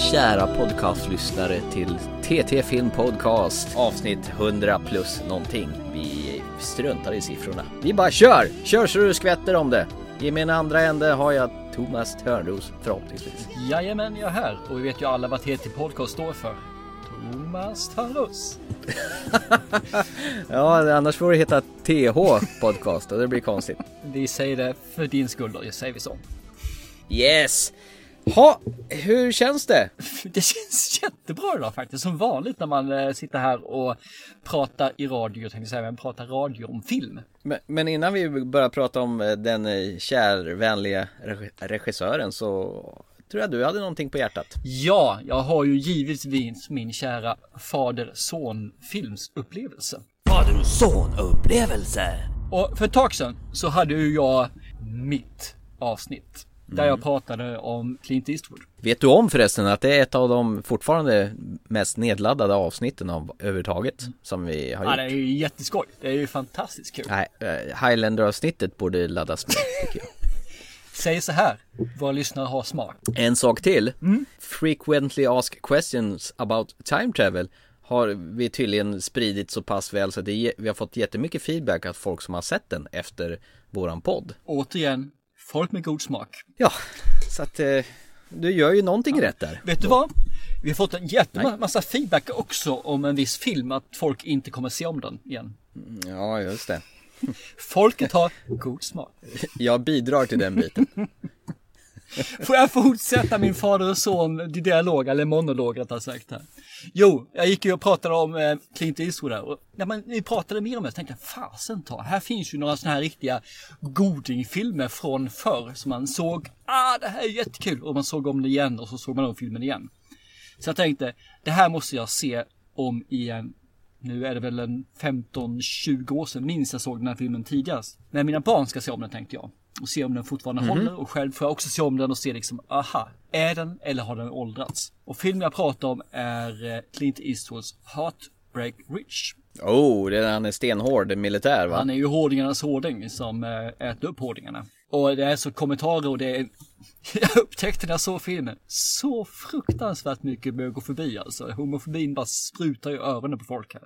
kära podcastlyssnare till TT Film Podcast avsnitt 100 plus någonting. Vi struntar i siffrorna. Vi bara kör! Kör så du skvätter om det. I min andra ände har jag Thomas Törnros förhoppningsvis. Jajamän, jag är här och vi vet ju alla vad TT Podcast står för. Thomas Törnros. ja, annars får det heta TH Podcast och det blir konstigt. Vi säger det för din skull då, säger vi så. Yes! Ha, hur känns det? Det känns jättebra idag faktiskt, som vanligt när man eh, sitter här och pratar i radio, tänkte jag säga, men pratar radio om film. Men, men innan vi börjar prata om eh, den eh, kärvänliga regissören så tror jag du hade någonting på hjärtat. Ja, jag har ju givetvis min kära fader-son filmsupplevelse. Fader-son-upplevelse! Och för ett tag sedan så hade ju jag mitt avsnitt där jag pratade om Clint Eastwood. Vet du om förresten att det är ett av de fortfarande mest nedladdade avsnitten av överhuvudtaget som vi har gjort? Ja, det är ju jätteskoj. Det är ju fantastiskt kul. Nej, eh, Highlander-avsnittet borde laddas med tycker jag. Säg så här, våra lyssnare har smak. En sak till. Mm. Frequently asked questions about time travel har vi tydligen spridit så pass väl så att det, vi har fått jättemycket feedback att folk som har sett den efter våran podd. Återigen, folk med god smak. Ja, så att eh, du gör ju någonting ja. rätt där. Vet du vad? Vi har fått en jättemassa feedback också om en viss film, att folk inte kommer se om den igen. Mm, ja, just det. Folket har god smak. Jag bidrar till den biten. Får jag fortsätta min fader och son dialog, eller monolog rättare sagt här. Jo, jag gick ju och pratade om eh, Clint Eastwood där och när man, vi pratade mer om det så tänkte jag fasen ta, här finns ju några sådana här riktiga godingfilmer från förr som man såg, ah det här är jättekul och man såg om det igen och så såg man om filmen igen. Så jag tänkte, det här måste jag se om igen. Nu är det väl en 15-20 år sedan minst jag såg den här filmen tidigast. När mina barn ska se om den tänkte jag och se om den fortfarande mm -hmm. håller och själv får jag också se om den och se liksom, aha, är den eller har den åldrats? Och filmen jag pratar om är eh, Clint Eastwoods Heartbreak Rich. Oh, det är han är stenhård militär va? Han är ju hårdingarnas hårding som eh, äter upp hårdingarna. Och det är så kommentarer och det är jag upptäckte när jag såg filmen, så fruktansvärt mycket bögofobi alltså. Homofobin bara sprutar i öronen på folk här.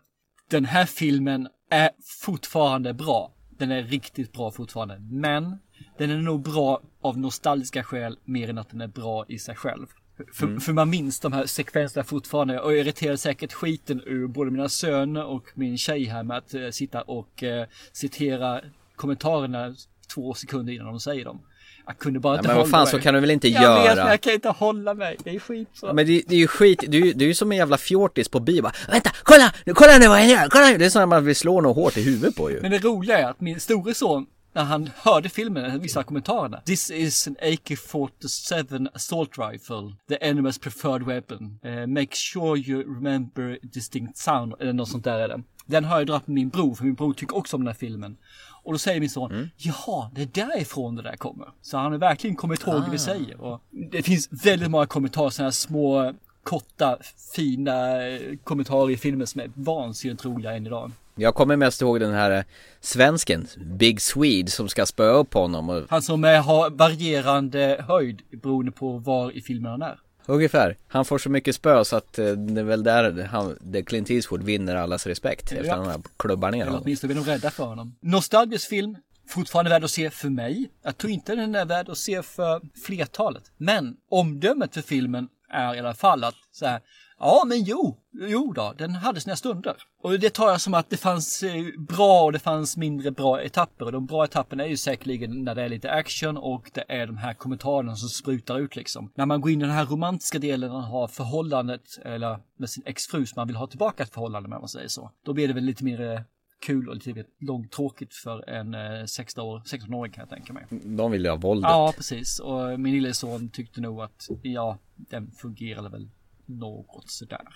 Den här filmen är fortfarande bra. Den är riktigt bra fortfarande. Men den är nog bra av nostalgiska skäl mer än att den är bra i sig själv. För, mm. för man minns de här sekvenserna fortfarande och irriterar säkert skiten ur både mina söner och min tjej här med att uh, sitta och uh, citera kommentarerna två sekunder innan de säger dem. Jag kunde bara ja, inte men hålla vad fan mig. så kan du väl inte jag göra? Jag vet men jag kan inte hålla mig. Det är skit så. Men det, det är ju skit, du, du är ju som en jävla fjortis på bio bara, Vänta, kolla! Kolla nu vad jag gör! Kolla! Det är att man vill slå något hårt i huvudet på ju. Men det roliga är att min store son när han hörde filmen, vissa kommentarerna. This is an AK-47 assault rifle, the enemy's preferred weapon. Uh, make sure you remember distinct sound, eller något sånt där är det. Den har jag dragit med min bror, för min bror tycker också om den här filmen. Och då säger min son, mm. jaha, det är därifrån det där kommer. Så han har verkligen kommit ihåg ah. det vi säger. Och det finns väldigt många kommentarer, sådana här små, korta, fina eh, kommentarer i filmen som är vansinnigt roliga än idag. Jag kommer mest ihåg den här eh, svensken, Big Swede, som ska spöa upp honom. Och... Han som har varierande höjd beroende på var i filmen han är. Ungefär. Han får så mycket spö så att eh, det är väl där han, där Clint Eastwood vinner allas respekt ja. efter att han klubbar ner honom. Åtminstone är de rädda för honom. Nostalgisk film, fortfarande värd att se för mig. Jag tror inte den är värd att se för flertalet. Men omdömet för filmen är i alla fall att så här, Ja, men jo, jo då, den hade sina stunder. Och det tar jag som att det fanns eh, bra och det fanns mindre bra etapper. Och de bra etapperna är ju säkerligen när det är lite action och det är de här kommentarerna som sprutar ut liksom. När man går in i den här romantiska delen och har förhållandet, eller med sin exfru som man vill ha tillbaka ett förhållande med, om man säger så. Då blir det väl lite mer eh, kul och lite långtråkigt för en 16-åring kan jag tänka mig. De vill ju ha våldet. Ja, precis. Och min lille son tyckte nog att, ja, den fungerade väl något sådär.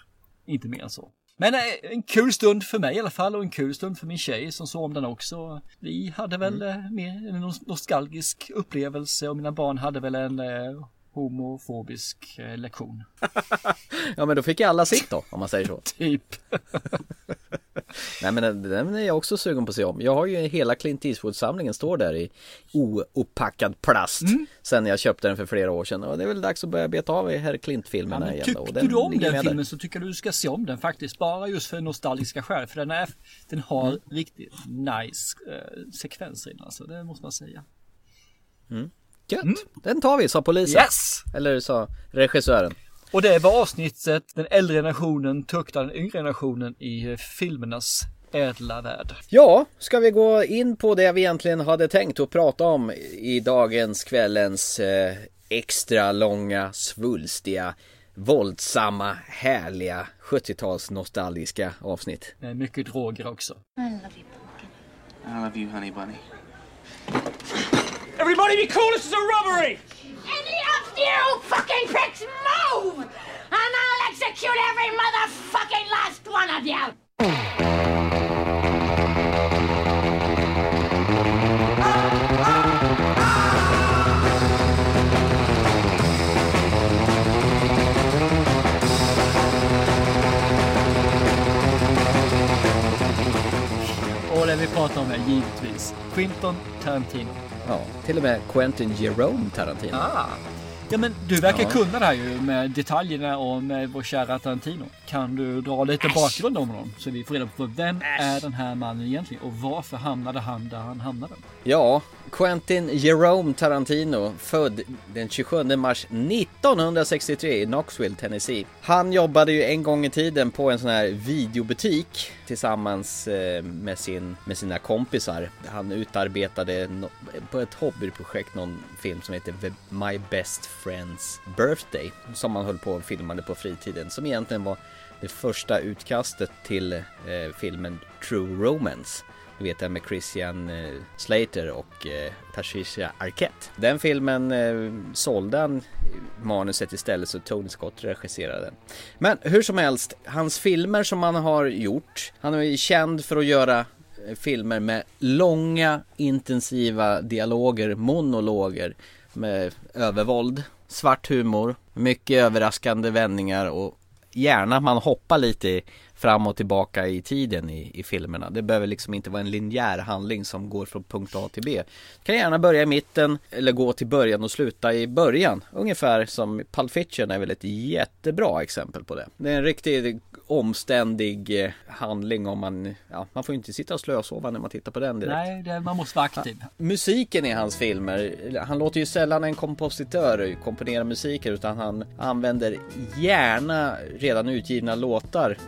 Inte mer än så. Men eh, en kul stund för mig i alla fall och en kul stund för min tjej som såg om den också. Vi hade väl mm. Eh, mer en nostalgisk upplevelse och mina barn hade väl en eh, homofobisk eh, lektion. ja men då fick alla sitt då om man säger så. typ. Nej men den, den är jag också sugen på att se om. Jag har ju hela Clint Eastwood-samlingen står där i ouppackad plast. Mm. Sen jag köpte den för flera år sedan. Och det är väl dags att börja beta av i herr Clint-filmerna ja, igen. Tyckte och den du om den filmen så tycker du ska se om den faktiskt. Bara just för nostalgiska skäl. För den, är, den har mm. riktigt nice eh, sekvenser den alltså. Det måste man säga. Mm. Gött, mm. den tar vi sa polisen. Yes! Eller sa regissören. Och det var avsnittet Den äldre generationen tuktar den yngre generationen i filmernas ädla värld. Ja, ska vi gå in på det vi egentligen hade tänkt att prata om i dagens kvällens eh, extra långa, svulstiga, våldsamma, härliga 70-tals nostalgiska avsnitt. Med mycket droger också. I love you, Pumpkin. I love you, honey bunny. Everybody be cool, this is a robbery! Any of you fucking pricks move! And I'll execute every motherfucking last one of you! Och det vi pratar om är givetvis Quinton Tarantino. Ja, till och med Quentin Jerome Tarantino. Ah. Ja men du verkar ja. kunna det här ju med detaljerna och med vår kära Tarantino. Kan du dra lite bakgrund om honom? Så vi får reda på vem Äsch. är den här mannen egentligen och varför hamnade han där han hamnade? Ja, Quentin Jerome Tarantino, född den 27 mars 1963 i Knoxville, Tennessee. Han jobbade ju en gång i tiden på en sån här videobutik tillsammans eh, med, sin, med sina kompisar. Han utarbetade på ett hobbyprojekt någon film som heter My Best Friends Birthday som han höll på och filmade på fritiden som egentligen var det första utkastet till eh, filmen True Romance vet den med Christian eh, Slater och eh, Patricia Arquette. Den filmen eh, sålde han manuset istället så Tony Scott regisserade den. Men hur som helst, hans filmer som han har gjort, han är känd för att göra filmer med långa intensiva dialoger, monologer med övervåld, svart humor, mycket överraskande vändningar och gärna man hoppar lite fram och tillbaka i tiden i, i filmerna. Det behöver liksom inte vara en linjär handling som går från punkt A till B. Du kan gärna börja i mitten eller gå till början och sluta i början. Ungefär som Pulp Fiction är väl ett jättebra exempel på det. Det är en riktig omständig eh, handling om man, ja, man får inte sitta och slösova när man tittar på den direkt. Nej, det, man måste vara aktiv. musiken i hans filmer, han låter ju sällan en kompositör komponera musiker utan han använder gärna redan utgivna låtar,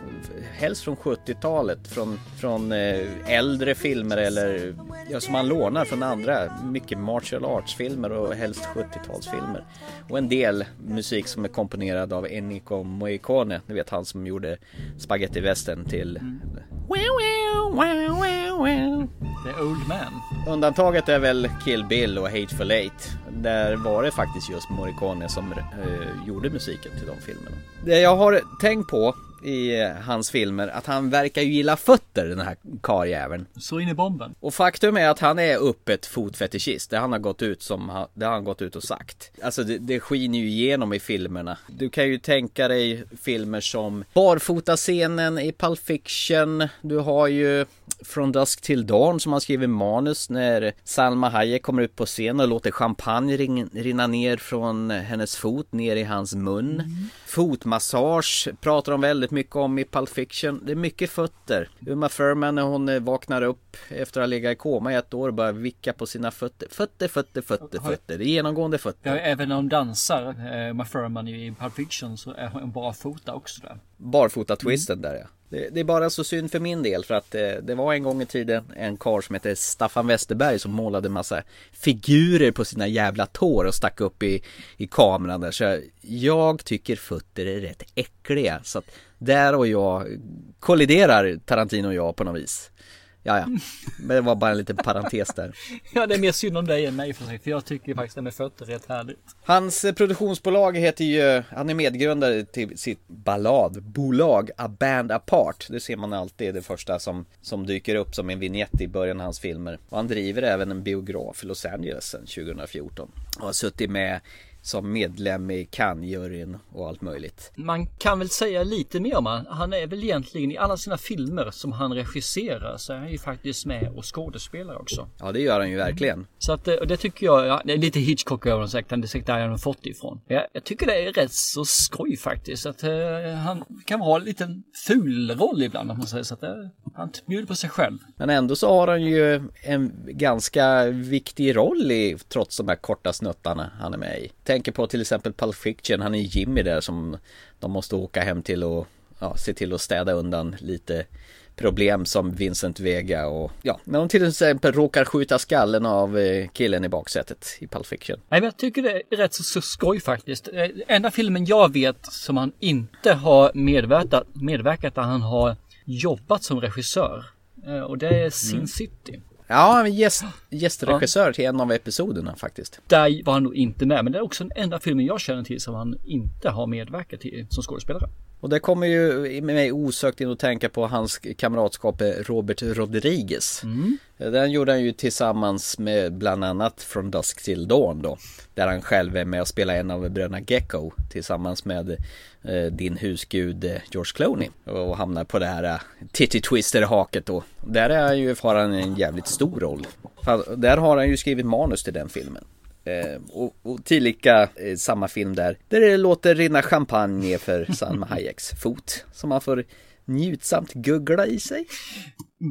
helst från 70-talet, från, från eh, äldre filmer eller ja, som han lånar från andra, mycket martial arts filmer och helst 70-talsfilmer. Och en del musik som är komponerad av Ennio Morricone, ni vet han som gjorde Spaghetti Western till mm. The Old Man. Undantaget är väl Kill Bill och Hateful Eight. Där var det faktiskt just Morricone som uh, gjorde musiken till de filmerna. Det jag har tänkt på i hans filmer att han verkar ju gilla fötter den här karjäveln. Så in i bomben. Och faktum är att han är öppet fotfetischist. Det han har gått ut som, det har han gått ut och sagt. Alltså det, det skiner ju igenom i filmerna. Du kan ju tänka dig filmer som Barfota-scenen i Pulp Fiction. Du har ju Från Dusk till Dawn som han skriver manus när Salma Hayek kommer ut på scen och låter champagne rinna ner från hennes fot ner i hans mun. Mm. Fotmassage pratar de väldigt mycket om i Pulp Fiction. Det är mycket fötter. Uma Thurman när hon eh, vaknar upp efter att ha legat i koma i ett år och börjar vicka på sina fötter. Fötter, fötter, fötter, fötter. Det är genomgående fötter. Ja, även när hon dansar, eh, Uma Thurman i Pulp Fiction så är hon barfota också där. Barfota-twisten mm. där ja. Det, det, är bara så synd för min del för att det, eh, det var en gång i tiden en karl som hette Staffan Westerberg som målade massa figurer på sina jävla tår och stack upp i, i kameran där. Så jag tycker fötter är rätt äckliga. Så att där och jag kolliderar Tarantino och jag på något vis. Ja, ja. Men det var bara en liten parentes där. ja, det är mer synd om dig än mig för sig. För jag tycker faktiskt det med fötter rätt härligt. Hans eh, produktionsbolag heter ju, han är medgrundare till sitt balladbolag A Band Apart. Det ser man alltid, det första som, som dyker upp som en vignett i början av hans filmer. Och han driver även en biograf i Los Angeles sedan 2014. Och har suttit med som medlem i Cannes-juryn och allt möjligt. Man kan väl säga lite mer om han. Han är väl egentligen i alla sina filmer som han regisserar så är han ju faktiskt med och skådespelar också. Ja, det gör han ju verkligen. Så att eh, det tycker jag, ja, det är lite Hitchcock över honom säkert, det är säkert där han fått ifrån. Jag, jag tycker det är rätt så skoj faktiskt. Att eh, han kan vara en liten ful roll ibland om man säger så att eh, han bjuder på sig själv. Men ändå så har han ju en ganska viktig roll i, trots de här korta snuttarna han är med i. Tänker på till exempel Pulp Fiction, han är Jimmy där som de måste åka hem till och ja, se till att städa undan lite problem som Vincent Vega och ja, när de till exempel råkar skjuta skallen av eh, killen i baksätet i Pulp Fiction. Nej, men jag tycker det är rätt så, skoj faktiskt. Eh, Enda filmen jag vet som han inte har medverkat, medverkat där han har jobbat som regissör. Eh, Och det är Sin City. Ja, han gäst, gästregissör till en av episoderna faktiskt. Där var han nog inte med, men det är också den enda filmen jag känner till som han inte har medverkat i som skådespelare. Och det kommer ju med mig osökt in att tänka på hans kamratskap Robert Rodriguez. Den gjorde han ju tillsammans med bland annat From Dusk Till Dawn då. Där han själv är med och spelar en av bröderna Gecko tillsammans med eh, din husgud eh, George Clooney. Och hamnar på det här eh, Titty Twister-haket då. Där är han ju, har han en jävligt stor roll. Där har han ju skrivit manus till den filmen. Eh, och, och tillika eh, samma film där, där det låter rinna champagne för Salma Hayeks fot. Som man får njutsamt guggla i sig.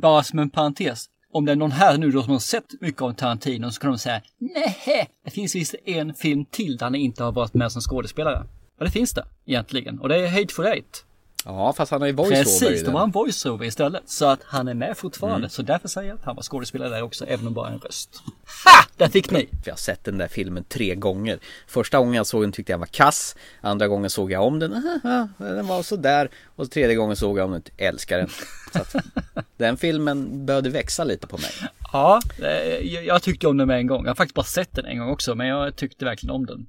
Bara som en parentes. Om det är någon här nu då som har sett mycket av Tarantino så kan de säga nej, det finns visst en film till där han inte har varit med som skådespelare. Ja, det finns det egentligen och det är Hateful Eight. Ja, fast han har ju voice-over Precis, den. har en voice-over istället. Så att han är med fortfarande. Mm. Så därför säger jag att han var skådespelare där också, även om bara en röst. Ha! Där fick ni! Jag har sett den där filmen tre gånger. Första gången jag såg den tyckte jag var kass. Andra gången såg jag om den. Den var sådär. Och tredje gången såg jag om den. Älskar den. Den filmen behövde växa lite på mig. Ja, eh, jag tyckte om den med en gång. Jag har faktiskt bara sett den en gång också, men jag tyckte verkligen om den.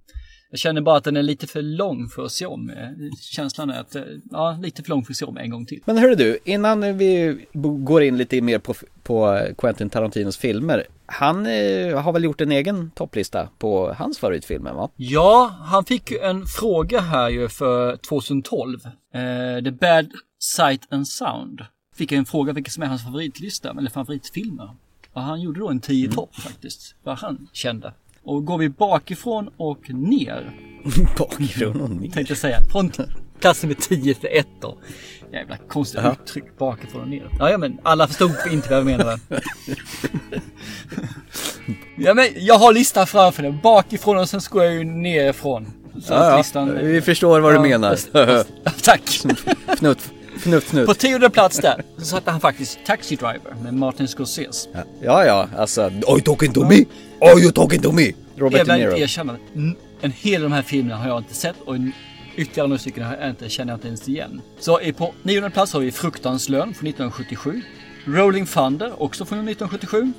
Jag känner bara att den är lite för lång för att se om. Eh, Känslan är att, eh, ja, lite för lång för att se om en gång till. Men hörru du, innan vi går in lite mer på, på Quentin Tarantinos filmer. Han eh, har väl gjort en egen topplista på hans favoritfilmer va? Ja, han fick ju en fråga här ju för 2012. Eh, The Bad Sight and Sound. Fick en fråga vilken som är hans favoritlista, eller favoritfilmer. Och han gjorde då en 10 topp faktiskt, vad han kände. Och går vi bakifrån och ner, Bakgrund och ner. tänkte jag säga, från klass nummer 10 till 1 då. Jävla konstigt Ja. uttryck, bakifrån och ner. Ja, ja, men alla förstod inte vad jag menade. ja, men jag har listan framför mig, bakifrån och sen går jag ju nerifrån. Så att Ja, ja. listan... Vi förstår vad du menar. Tack! Fnutt, fnutt, fnutt. På tionde plats där så satte han faktiskt Taxi Driver med Martin Scorsese. Ja, ja, alltså. Are you talking to me? Are you talking to me? Robert De Niro. erkänna, n- en hel av de här filmerna har jag inte sett och ytterligare några stycken har jag inte, känner jag inte ens igen. Så på nionde plats har vi Fruktans lön från 1977. Rolling Thunder, också från 1977.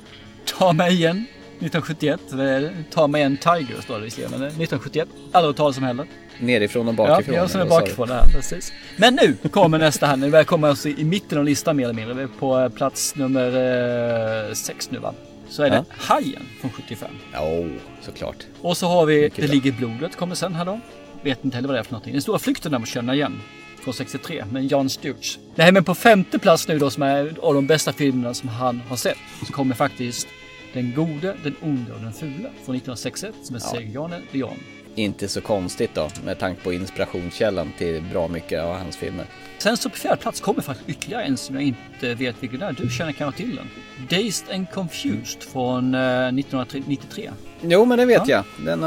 Ta mig igen, 1971. Eh, Ta mig igen Tiger står det visserligen, men eh, 1971. Aldrig hört talas om heller. Nerifrån och Ja, bakifrån. jag som är bakifrån här, precis. Men nu kommer nästa här. Nu börjar komma oss i, mitten av listan mer eller mindre. Vi är på eh, plats nummer eh, sex nu va. Så är det Hajen från 75. Ja, såklart. Och så har vi Mycket Det ligger blodet kommer sen här då. Vet inte heller vad det är för någonting. Den stora flykten där man känner igen. Från 63 med Jan Stewart. Nej men på femte plats nu då som är av de bästa filmerna som han har sett. Så kommer faktiskt Den gode, den onde och den fula från 1961 som är Ja. Seger-Janne Leon. Inte så konstigt då med tanke på inspirationskällan till bra mycket av hans filmer. Sen så på fjärde plats kommer faktiskt ytterligare en som jag inte vet vilken det är. Du känner kanske till den? Dazed and Confused från eh, 1993. Jo men det vet Ja. jag. Den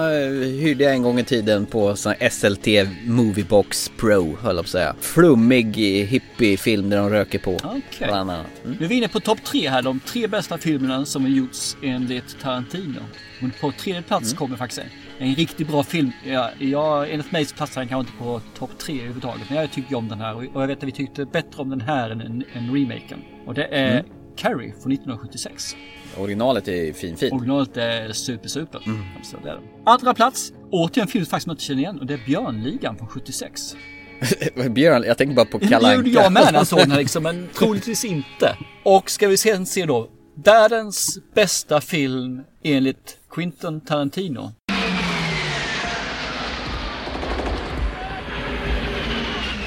hyrde jag en gång i tiden på sån SLT Moviebox Pro höll jag på att säga. Flummig eh, hippiefilm där de röker på. Bland annat. Mm. Nu är vi inne på topp tre här. De tre bästa filmerna som har gjorts enligt Tarantino. Och på tredje plats Mm. kommer faktiskt en, en riktigt bra film. Jag, jag, enligt mig så platsar den kanske inte på topp tre överhuvudtaget. Men jag tycker om den här. Och jag vet att vi tyckte bättre om den här än, än, remaken. Och det är Mm. Carrie från 1976. Originalet är fin fin. Originalet är super super. Mm. Så det är det. Andra plats. Återigen en film faktiskt man inte känner igen. Och det är Björnligan från 76. Björn, jag tänker bara på Det Kalle gjorde jag med när jag såg den här liksom, men troligtvis inte. Och ska vi sen se då, världens bästa film enligt Quentin Tarantino.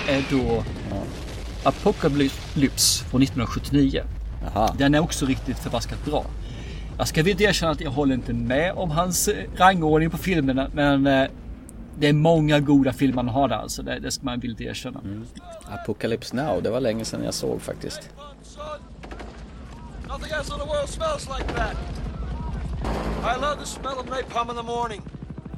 Är då Apocalypse från 1979. Jaha. Den är också riktigt förbaskat bra. Jag ska villigt erkänna att jag håller inte med om hans eh, rangordning på filmerna men eh, det är många goda filmer han har där alltså. Det, det ska man villigt erkänna. Apocalypse Now, det var länge sedan jag såg faktiskt. Nothing else in the world smells like that. I love the smell of napalm in the morning.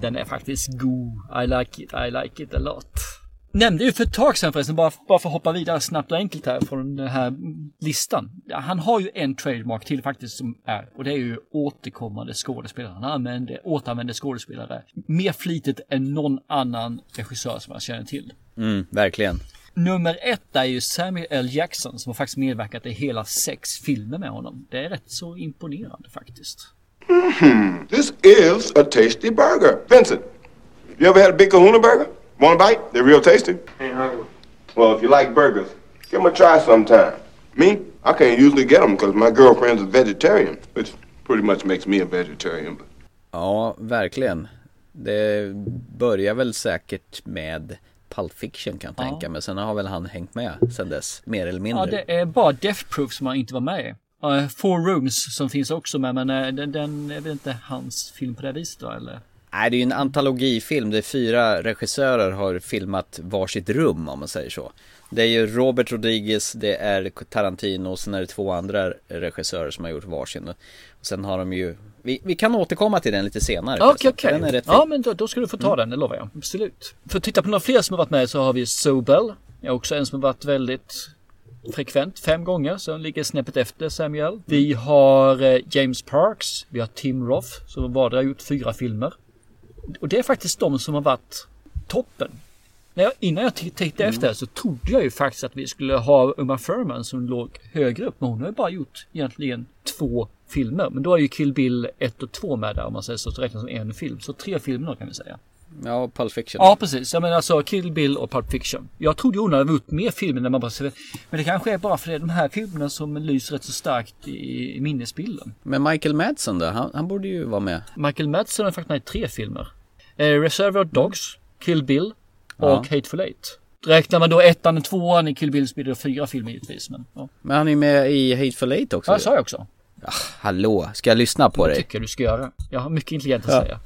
Den är faktiskt god. I like it, I like it a lot. Nämnde ju för ett tag sedan förresten, bara, bara för att hoppa vidare snabbt och enkelt här från den här listan. Ja, Han har ju en trademark till faktiskt som är, och det är ju återkommande skådespelare. Han använder, återanvänder skådespelare mer flitigt än någon annan regissör som jag känner till. Mm, verkligen. Nummer ett är ju Samuel L. Jackson som har faktiskt medverkat i hela sex filmer med honom. Det är rätt så imponerande faktiskt. This is a tasty burger. Vincent, you ever had a big kahuna burger? Want a bite? They're real tasty. Well, if you like burgers, give them a try sometime. Me, I can't usually get them because my girlfriend's a vegetarian, which pretty much makes me a vegetarian. But Ja, verkligen. Det börjar väl säkert med Pulp Fiction kan jag Ja. tänka mig. Sen har väl han hängt med sen dess, mer eller mindre. Ja, det är bara Death Proof som han inte var med i. Uh, Four Rooms som finns också med, men eh, den, den är väl inte hans film på det viset va, eller? Nej, det är ju en antologifilm. Det är fyra regissörer har filmat varsitt rum om man säger så. Det är ju Robert Rodriguez, det är Tarantino och sen är det två andra regissörer som har gjort varsin. Och sen har de ju, vi, vi kan återkomma till den lite senare. Okej, förresten, okej. Den är rätt Ja, men då, då ska du få ta den, det lovar jag. Absolut. För att titta på några fler som har varit med så har vi Sobel. är också en som har varit väldigt frekvent, fem gånger, så han ligger snäppet efter Samuel. Vi har eh, James Parks, vi har Tim Roth som vardera gjort fyra filmer. Och det är faktiskt de som har varit toppen. När jag, innan jag tittade efter så trodde jag ju faktiskt att vi skulle ha Uma Thurman som låg högre upp. Men hon har ju bara gjort egentligen två filmer. Men då är ju Kill Bill 1 och 2 med där om man säger så. Så räknas som en film. Så tre filmer kan vi säga. Ja, Pulp Fiction. Ja precis. Jag menar alltså Kill Bill och Pulp Fiction. Jag trodde hon hade gjort mer filmer när man bara ser Men det kanske är bara för det är de här filmerna som lyser rätt så starkt i, minnesbilden. Men Michael Madsen då? Han, han borde ju vara med. Michael Madsen har faktiskt med i tre filmer. Eh, Reservoir Dogs, Kill Bill och Ja. Hateful Eight. Räknar man då ettan och tvåan i Kill Bill så blir det fyra filmer givetvis. Men, ja. Men han är ju med i Hateful Eight också. ja, det sa jag också. Hallå, ska jag lyssna på Det dig? tycker jag du ska göra. Jag har mycket intelligent att säga.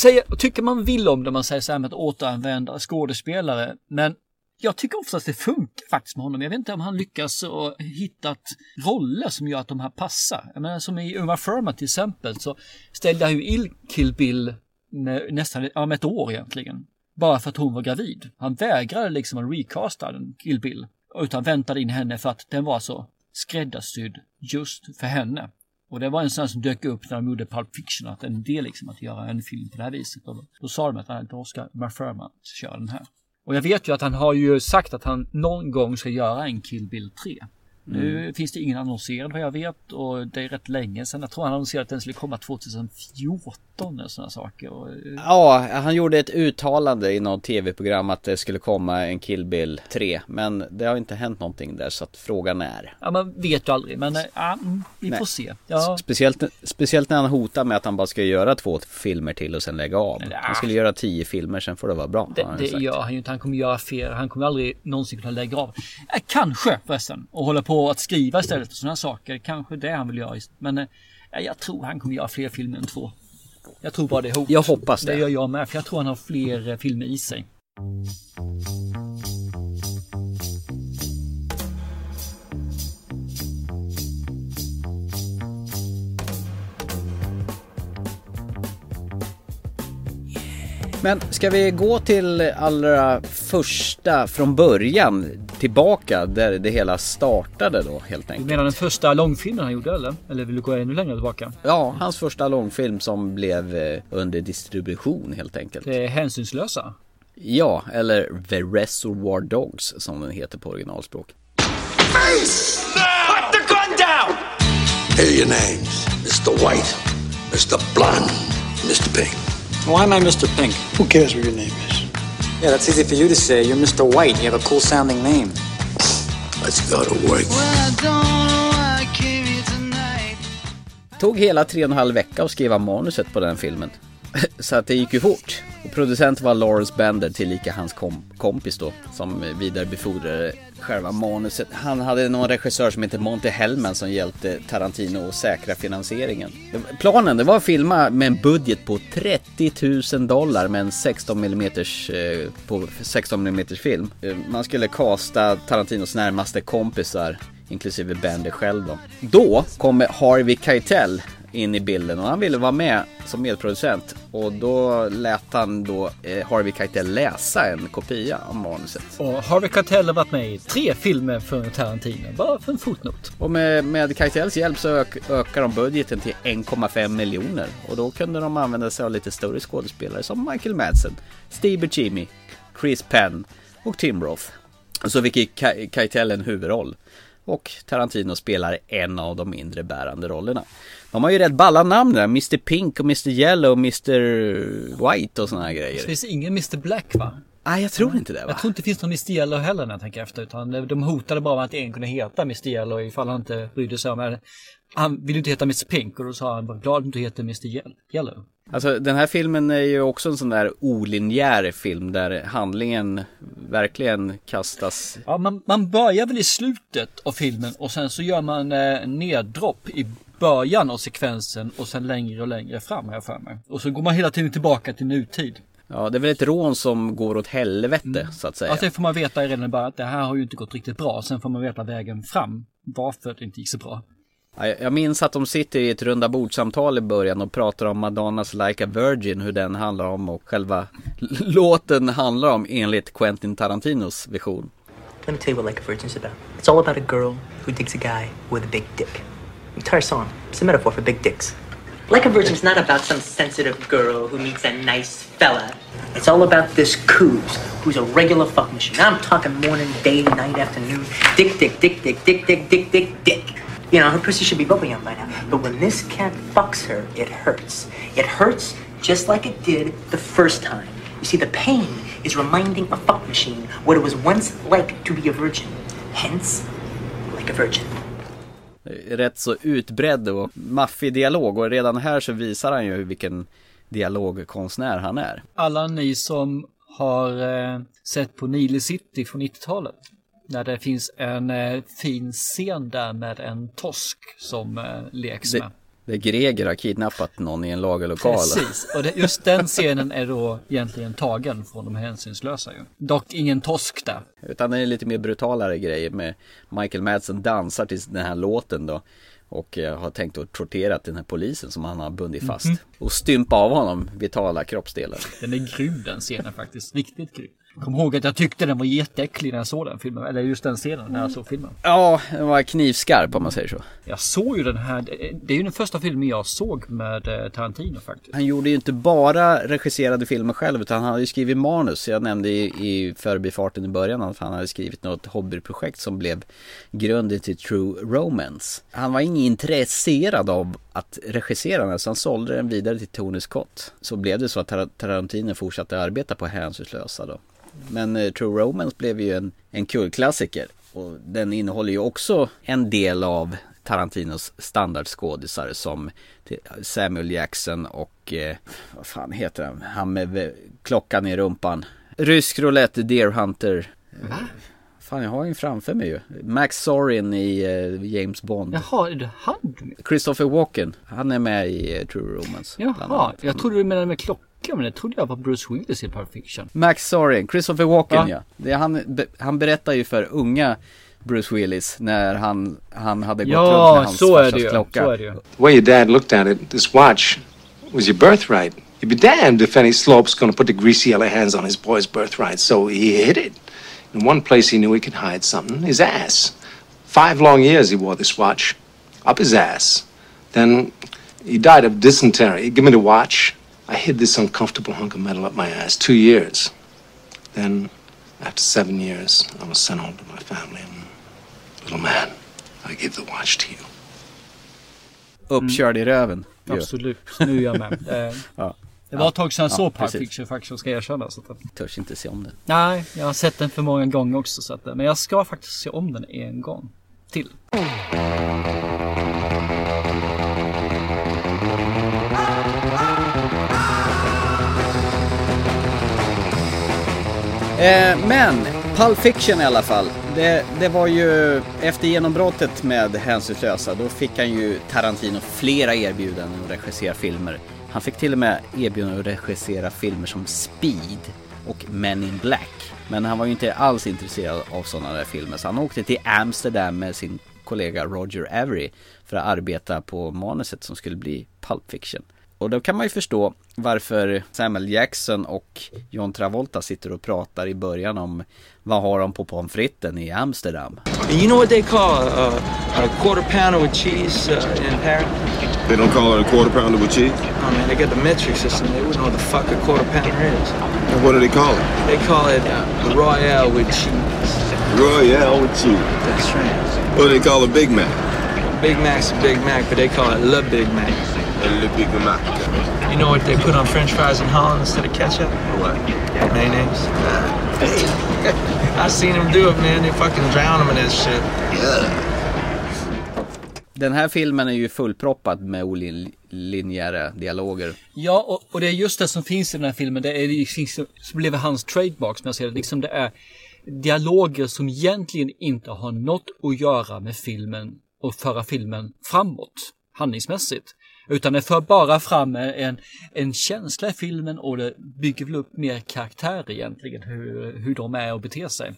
Säger, tycker man vill om det man säger så här med att återanvända skådespelare. Men jag tycker oftast det funkar faktiskt med honom. Jag vet inte om han lyckas och hittat roller som gör att de här passar. Jag menar som i Uma Thurman till exempel så ställde han ju in Kill Bill med, nästan ja, med ett år egentligen. Bara för att hon var gravid. Han vägrade liksom att recasta den Kill Bill. Utan väntade in henne för att den var så skräddarsydd just för henne. Och det var en sån som dök upp när de gjorde Pulp Fiction, att en idé liksom att göra en film på det här viset. Och då, då sa de att då ska Uma köra den här. Och jag vet ju att han har ju sagt att han någon gång ska göra en Kill Bill 3. Nu finns det ingen annonserad vad jag vet och det är rätt länge sedan. Jag tror han annonserade att den skulle komma 2014 och sådana saker. Och, eh, Ja, han gjorde ett uttalande i något tv-program att det skulle komma en Kill Bill 3. Men det har inte hänt någonting där så att frågan är. ja, man vet ju aldrig men eh, ja, mm, vi Nej. får se. Ja, Speciellt, speciellt när han hotar med att han bara ska göra två filmer till och sen lägga av. Ja. Han skulle göra tio filmer, sen får det vara bra. Det, han det gör han ju inte. Han kommer göra fel. Han kommer aldrig någonsin kunna lägga av. Eh, kanske förresten. Och hålla på att skriva istället och sådana saker. Kanske det han vill göra. Men eh, jag tror han kommer göra fler filmer än två. Jag tror bara det är hot. Jag hoppas det. Det gör jag med. För jag tror han har fler eh, filmer i sig. Men ska vi gå till allra första från början tillbaka där det hela startade då helt Du enkelt? menar den första långfilmen han gjorde eller? Eller vill du gå ännu längre tillbaka? Ja, hans första långfilm som blev eh, under distribution helt enkelt. Det är Hänsynslösa. Ja, eller The Reservoir Dogs som den heter på originalspråk. Put the gun down! Here are your names Mr. White, Mr. Blonde, Mr. Pink. Why am I Mr. Pink? Who cares what your name is? Yeah, that's easy for you to say. You're Mr. White. You have a cool sounding name. Let's go to work. Tog hela tre och en halv vecka att skriva manuset på den filmen. Så att det gick ju fort. Och producent var Lawrence Bender, tillika hans kom kompis då, som vidarebefordrade själva manuset. Han hade någon regissör som hette Monty Hellman som hjälpte Tarantino att säkra finansieringen. Planen, det var att filma med en budget på 30 000 dollar med en 16 mm eh, på 16 mm film. Eh, man skulle casta Tarantinos närmaste kompisar inklusive Bender själv då. Då kommer Harvey Keitel in i bilden och han ville vara med som medproducent och då lät han då eh, Harvey Keitel läsa en kopia av manuset. Och Harvey Keitel har varit med i tre filmer för Tarantino, bara för en fotnot. Och med, med Keitels hjälp så ök, ökar de budgeten till 1,5 miljoner och då kunde de använda sig av lite större skådespelare som Michael Madsen, Steve Buscemi, Chris Penn och Tim Roth. Så fick Ke- Keitel en huvudroll. Och Tarantino spelar en av de mindre bärande rollerna. De har ju rätt balla namn där, Mr Pink och Mr Yellow och Mr White och såna här Det grejer. finns ingen Mr Black va? Nej, jag tror inte det va? Jag tror inte det finns någon Mr Yellow heller när jag tänker efter. Utan de hotade bara med att en kunde heta Mr Yellow ifall han inte brydde sig om det. Han ville inte heta Mr Pink och då sa han, var glad att du heter Mr Yell- Yellow. Alltså den här filmen är ju också en sån där olinjär film där handlingen verkligen kastas Ja, man, man börjar väl i slutet av filmen och sen så gör man eh, neddropp i början av sekvensen och sen längre och längre fram har jag för mig. Och så går man hela tiden tillbaka till nutid. Ja, det är väl ett rån som går åt helvete så att säga. Alltså det får man veta redan i början att det här har ju inte gått riktigt bra. Sen får man veta vägen fram. Varför det inte gick så bra. Ja, jag- minns att de sitter i ett runda bordsamtal i början och pratar om Madonnas Like a Virgin, hur den handlar om och själva låten handlar om enligt Quentin Tarantinos vision. Let me tell you what Like a Virgin's about. It's all about a girl who digs a guy with a big dick. Entire song is a metaphor for big dicks. Like a Virgin's not about some sensitive girl who meets a nice fella. It's all about this coos who's a regular fuck machine. I'm talking morning, day, night, afternoon. Dick, dick, dick, dick, dick, dick, dick, dick, dick. You know, her pussy should be bubbling up by now. But when this cat fucks her, it hurts. It hurts just like it did the first time. You see, the pain is reminding a fuck machine what it was once like to be a virgin. Hence, like a virgin. Rätt så utbredd och maffig dialog och redan här så visar han ju vilken dialogkonstnär han är. Alla ni som har eh, sett på Nile City från 90-talet. Där det finns en eh, fin scen där med en tosk som eh, leks Det, med. Det Greger har kidnappat någon i en lagerlokal. Precis, och det, just den scenen är då egentligen tagen från de hänsynslösa ju. Dock ingen tosk där. Utan det är lite mer brutalare grejer med Michael Madsen dansar till den här låten då. Och eh, har tänkt att tortera den här polisen som han har bundit fast. Mhm. Och stympa av honom vitala kroppsdelar. Den är grym den scenen faktiskt, riktigt grym. Kom ihåg att jag tyckte den var jätteäcklig när jag såg den filmen, eller just den scenen när jag såg filmen. Ja, den var knivskarp om man säger så. Jag såg ju den här, det- är ju den första filmen jag såg med eh, Tarantino faktiskt. Han gjorde ju inte bara regisserade filmer själv utan han hade ju skrivit manus. Jag nämnde i, i förbifarten i början att han hade skrivit något hobbyprojekt som blev grunden till True Romance. Han var inte intresserad av att regissera den så han sålde den vidare till Tony Scott. Så blev det så att Tarantino fortsatte arbeta på Hänsynslösa då. Men eh, True Romance blev ju en, en kultklassiker. Och den innehåller ju också en del av Tarantinos standardskådisar som Samuel Jackson och eh, vad fan heter han? Han med klockan i rumpan. Rysk roulette, Deer Hunter. Va? Fan jag har ju en framför mig ju. Max Sorin i eh, James Bond. Jaha, är det han? Christopher Walken, han är med i eh, True Romance. Jaha, jag trodde du menade med klockan, men det trodde jag var Bruce Willis i Pulp Fiction. Max Sorin, Christopher Walken Ja. ja. Det, är han, be, han berättar ju för unga Bruce Willis när han, han hade gått Ja, runt med hans så är farsas det ju, klocka. så är det ju. The way your dad looked at it, this watch was your birthright. You'd be damned if any slope's gonna put the greasy yellow hands on his boy's birthright, so he hid it. In one place he knew he could hide something his ass. Five long years he wore this watch, up his ass. Then he died of dysentery. He Give me the watch. I hid this uncomfortable hunk of metal up my ass two years. Then, after seven years, I was sent home to my family. And, little man, I gave the watch to you. Uppkörd i röven. ju. Absolut, nu är jag med. Eh, Ja. Det var ett tag sedan jag såg Pulp Fiction faktiskt, jag ska erkänna. Så att... Törs inte se om den. Nej, jag har sett den för många gånger också. Så att, men jag ska faktiskt se om den en gång till. Eh, men, Pulp Fiction i alla fall. Det, det var ju efter genombrottet med Hänsynslösa, då fick han ju Tarantino flera erbjudanden att regissera filmer. Han fick till och med erbjudande att regissera filmer som Speed och Men in Black. Men han var ju inte alls intresserad av sådana där filmer så han åkte till Amsterdam med sin kollega Roger Avery för att arbeta på manuset som skulle bli Pulp Fiction. Och då kan man ju förstå varför Samuel Jackson och John Travolta sitter och pratar i början om vad har de på pommes fritesen i Amsterdam. You know what they call a, a quarter pounder with cheese uh, in Paris? They don't call it a quarter pounder with cheese? Oh man, they got the metric system. They wouldn't know what the fuck a quarter pounder is. And what do they call it? They call it uh, Royale with cheese. Royale with cheese. That's right. What do they call a Big Mac? Big Mac's a Big Mac, but they call it Le Big Mac. Le Big Mac. You know what they put on French fries in Holland instead of ketchup? What? Mayonnaise. I seen them do it, man. They fucking drown them in that shit. Den här filmen är ju fullproppad med olinjära dialoger. Ja, och, och det är just det som finns i den här filmen. Det är liksom, som blev hans trademark som jag ser det. Liksom det är dialoger som egentligen inte har något att göra med filmen och föra filmen framåt handlingsmässigt. Utan det för bara fram en, en känsla i filmen och det bygger väl upp mer karaktär egentligen, hur, hur de är och beter sig.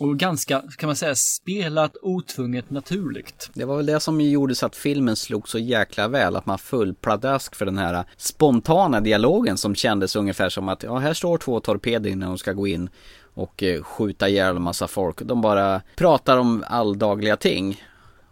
Och ganska, kan man säga, spelat otvunget naturligt. Det var väl det som gjorde så att filmen slog så jäkla väl, att man föll pladask för den här spontana dialogen som kändes ungefär som att, ja här står två torpeder när de ska gå in och eh, skjuta ihjäl en massa folk. De bara pratar om alldagliga ting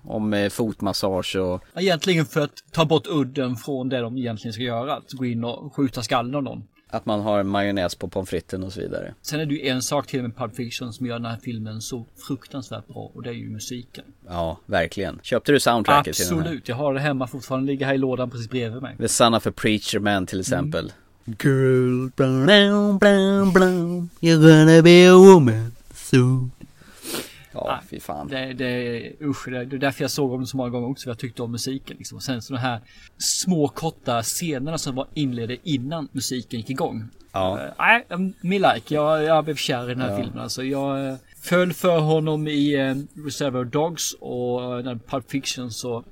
om eh, fotmassage och... Egentligen för att ta bort udden från det de egentligen ska göra. Att gå in och skjuta skallen av någon. Att man har majonnäs på pommes fritesen och så vidare. Sen är det ju en sak till med Pulp Fiction som gör den här filmen så fruktansvärt bra och det är ju musiken. Ja, verkligen. Köpte du soundtracket Absolut, till den Absolut, jag har det hemma fortfarande, ligger här i lådan precis bredvid mig. The Son of a Preacher Man till exempel. Mm. Girl, brown, brown, brown, you're gonna be a woman soon. Ja, fy fan. Det, det, usch, det, det är därför jag såg om så många gånger också. För jag tyckte om musiken. Liksom. Och sen så de här små korta scenerna som var inledde innan musiken gick igång. Ja. Nej, uh, me like. Jag, jag blev kär i den här ja. filmen. Alltså, jag uh, föll för honom i uh, Reservoir Dogs och uh, den Pulp Fiction så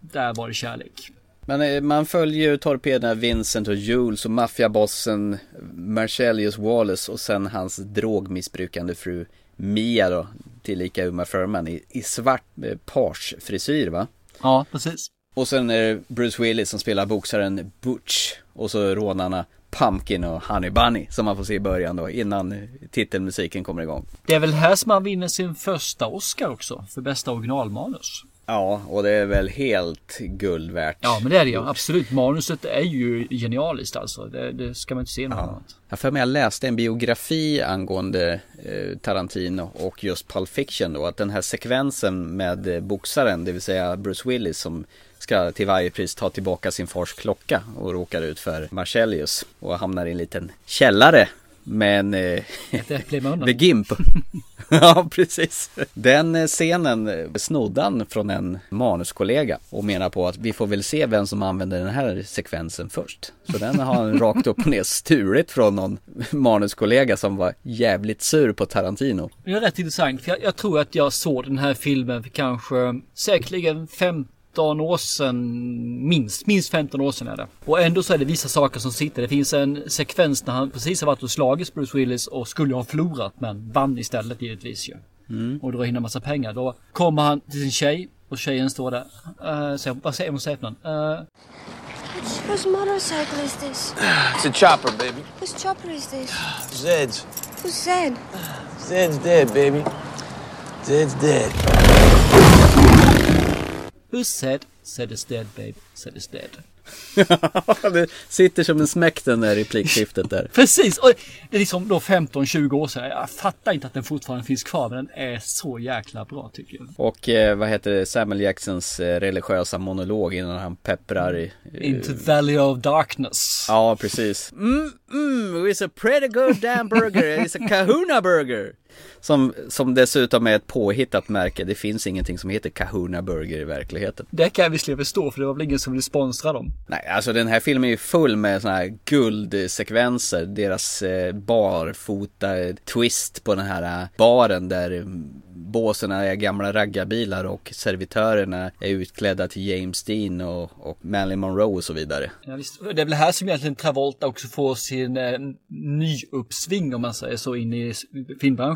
där var det kärlek. Men man följer ju torpederna Vincent och Jules och maffiabossen Marcellius Wallace och sen hans drogmissbrukande fru Mia då, tillika Uma Thurman i, i svart eh, page-frisyr va? Ja, precis. Och sen är det Bruce Willis som spelar boxaren Butch och så rånarna Pumpkin och Honey Bunny som man får se i början då innan titelmusiken kommer igång. Det är väl här som man vinner sin första Oscar också för bästa originalmanus. Ja, och det är väl helt guld värt. Ja, men det är det ja. Absolut. Manuset är ju genialiskt alltså. Det, det ska man inte se något ja. annat. Jag för mig jag läste en biografi angående eh, Tarantino och just Pulp Fiction då. Att den här sekvensen med eh, boxaren, det vill säga Bruce Willis som ska till varje pris ta tillbaka sin fars klocka och råkar ut för Marcellius och hamnar i en liten källare med en eh, The Gimp. ja, precis. Den eh, scenen snodde han från en manuskollega och menar på att vi får väl se vem som använder den här sekvensen först. Så den har han rakt upp och ner stulit från någon manuskollega som var jävligt sur på Tarantino. Det är rätt intressant för jag, jag tror att jag såg den här filmen för kanske säkerligen fem 15 år sedan, minst, minst 15 år sedan är det. Och ändå så är det vissa saker som sitter. Det finns en sekvens när han precis har varit och slagits Bruce Willis och skulle ha förlorat men vann istället givetvis ju. Mm. Och drar in en massa pengar. Då kommer han till sin tjej och tjejen står där. Uh, säger, vad säger hon säger för någon? Uh, whose motorcycle is this? It's a chopper, baby. Whose chopper is this? Zed's. Who's Zed? Zed's dead, baby. Zed's dead. Who said? Said is dead babe. Said is dead. det sitter som en smäck den där replikskiftet där. Precis! Och det är liksom då 15-20 år sedan. Jag fattar inte att den fortfarande finns kvar men den är så jäkla bra tycker jag. Och eh, vad heter det, Samuel Jacksons eh, religiösa monolog innan han pepprar i... Eh, Into Valley of Darkness. Ja, precis. Mm, mm, it's a pretty good damn burger, it's a kahuna burger. Som, som dessutom är ett påhittat märke. Det finns ingenting som heter Kahuna Burger i verkligheten. Det kan jag visserligen förstå för det var väl ingen som ville sponsra dem. Nej, alltså den här filmen är ju full med sådana här guldsekvenser. Deras eh, barfota twist på den här eh, baren där eh, båsen är gamla raggarbilar och servitörerna är utklädda till James Dean och, och Marilyn Monroe och så vidare. Ja, visst. Det är väl här som egentligen Travolta också får sin eh, nyuppsving om man säger så in i s-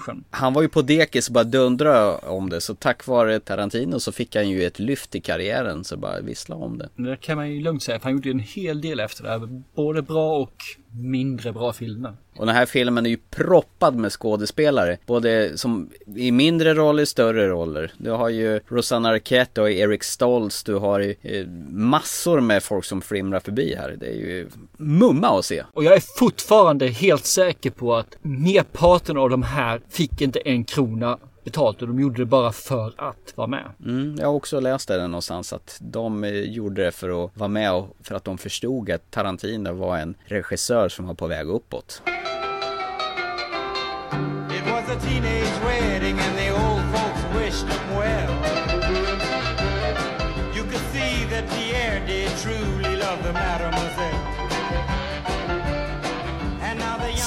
filmbranschen. Han var ju på dekis och bara dundra om det så tack vare Tarantino så fick han ju ett lyft i karriären så bara vissla om det. Det kan man ju lugnt säga för han gjorde en hel del efter det här. Både bra och mindre bra filmer. Och den här filmen är ju proppad med skådespelare. Både som i mindre roller, större roller. Du har ju Rosanna Arquette och Eric Stoltz. Du har ju eh, massor med folk som flimrar förbi här. Det är ju mumma att se. Och jag är fortfarande helt säker på att merparten av de här fick inte en krona betalt och de gjorde det bara för att vara med. Mm, jag har också läst det någonstans att de eh, gjorde det för att vara med och för att de förstod att Tarantino var en regissör som var på väg uppåt. It was a teenage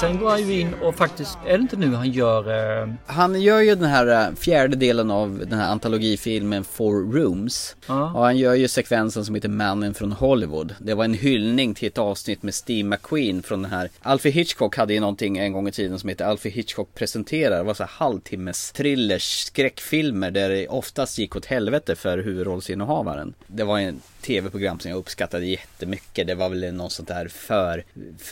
Sen går han ju in och faktiskt, är det inte nu han gör... Eh, Han gör ju den här eh, fjärde delen av den här antologifilmen Four Rooms. Ja. Och han gör ju sekvensen som heter Mannen från Hollywood. Det var en hyllning till ett avsnitt med Steve McQueen från den här. Alfred Hitchcock hade ju någonting en gång i tiden som heter Alfred Hitchcock presenterar. Det var så här halvtimmes thrillers, skräckfilmer där det oftast gick åt helvete för huvudrollsinnehavaren. Det var en tv-program som jag uppskattade jättemycket. Det var väl någon sånt där för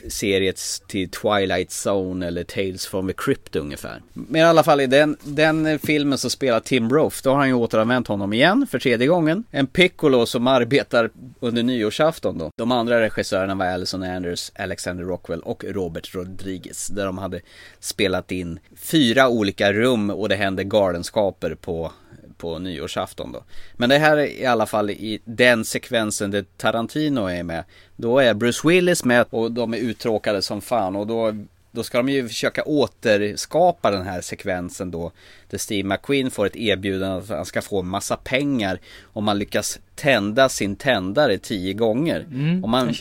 seriet till Twilight Zone eller Tales from the Crypt ungefär. Men i alla fall i den, den filmen så spelar Tim Roth, då har han ju återanvänt honom igen för tredje gången. En piccolo som arbetar under nyårsafton då. De andra regissörerna var Alison Anders, Alexander Rockwell och Robert Rodriguez. Där de hade spelat in fyra olika rum och det hände galenskaper på på nyårsafton då. Men det här är i alla fall i den sekvensen där Tarantino är med. Då är Bruce Willis med och de är uttråkade som fan och då då ska de ju försöka återskapa den här sekvensen då. Där Steve McQueen får ett erbjudande att han ska få massa pengar om man lyckas tända sin tändare tio gånger. Mm, om, man,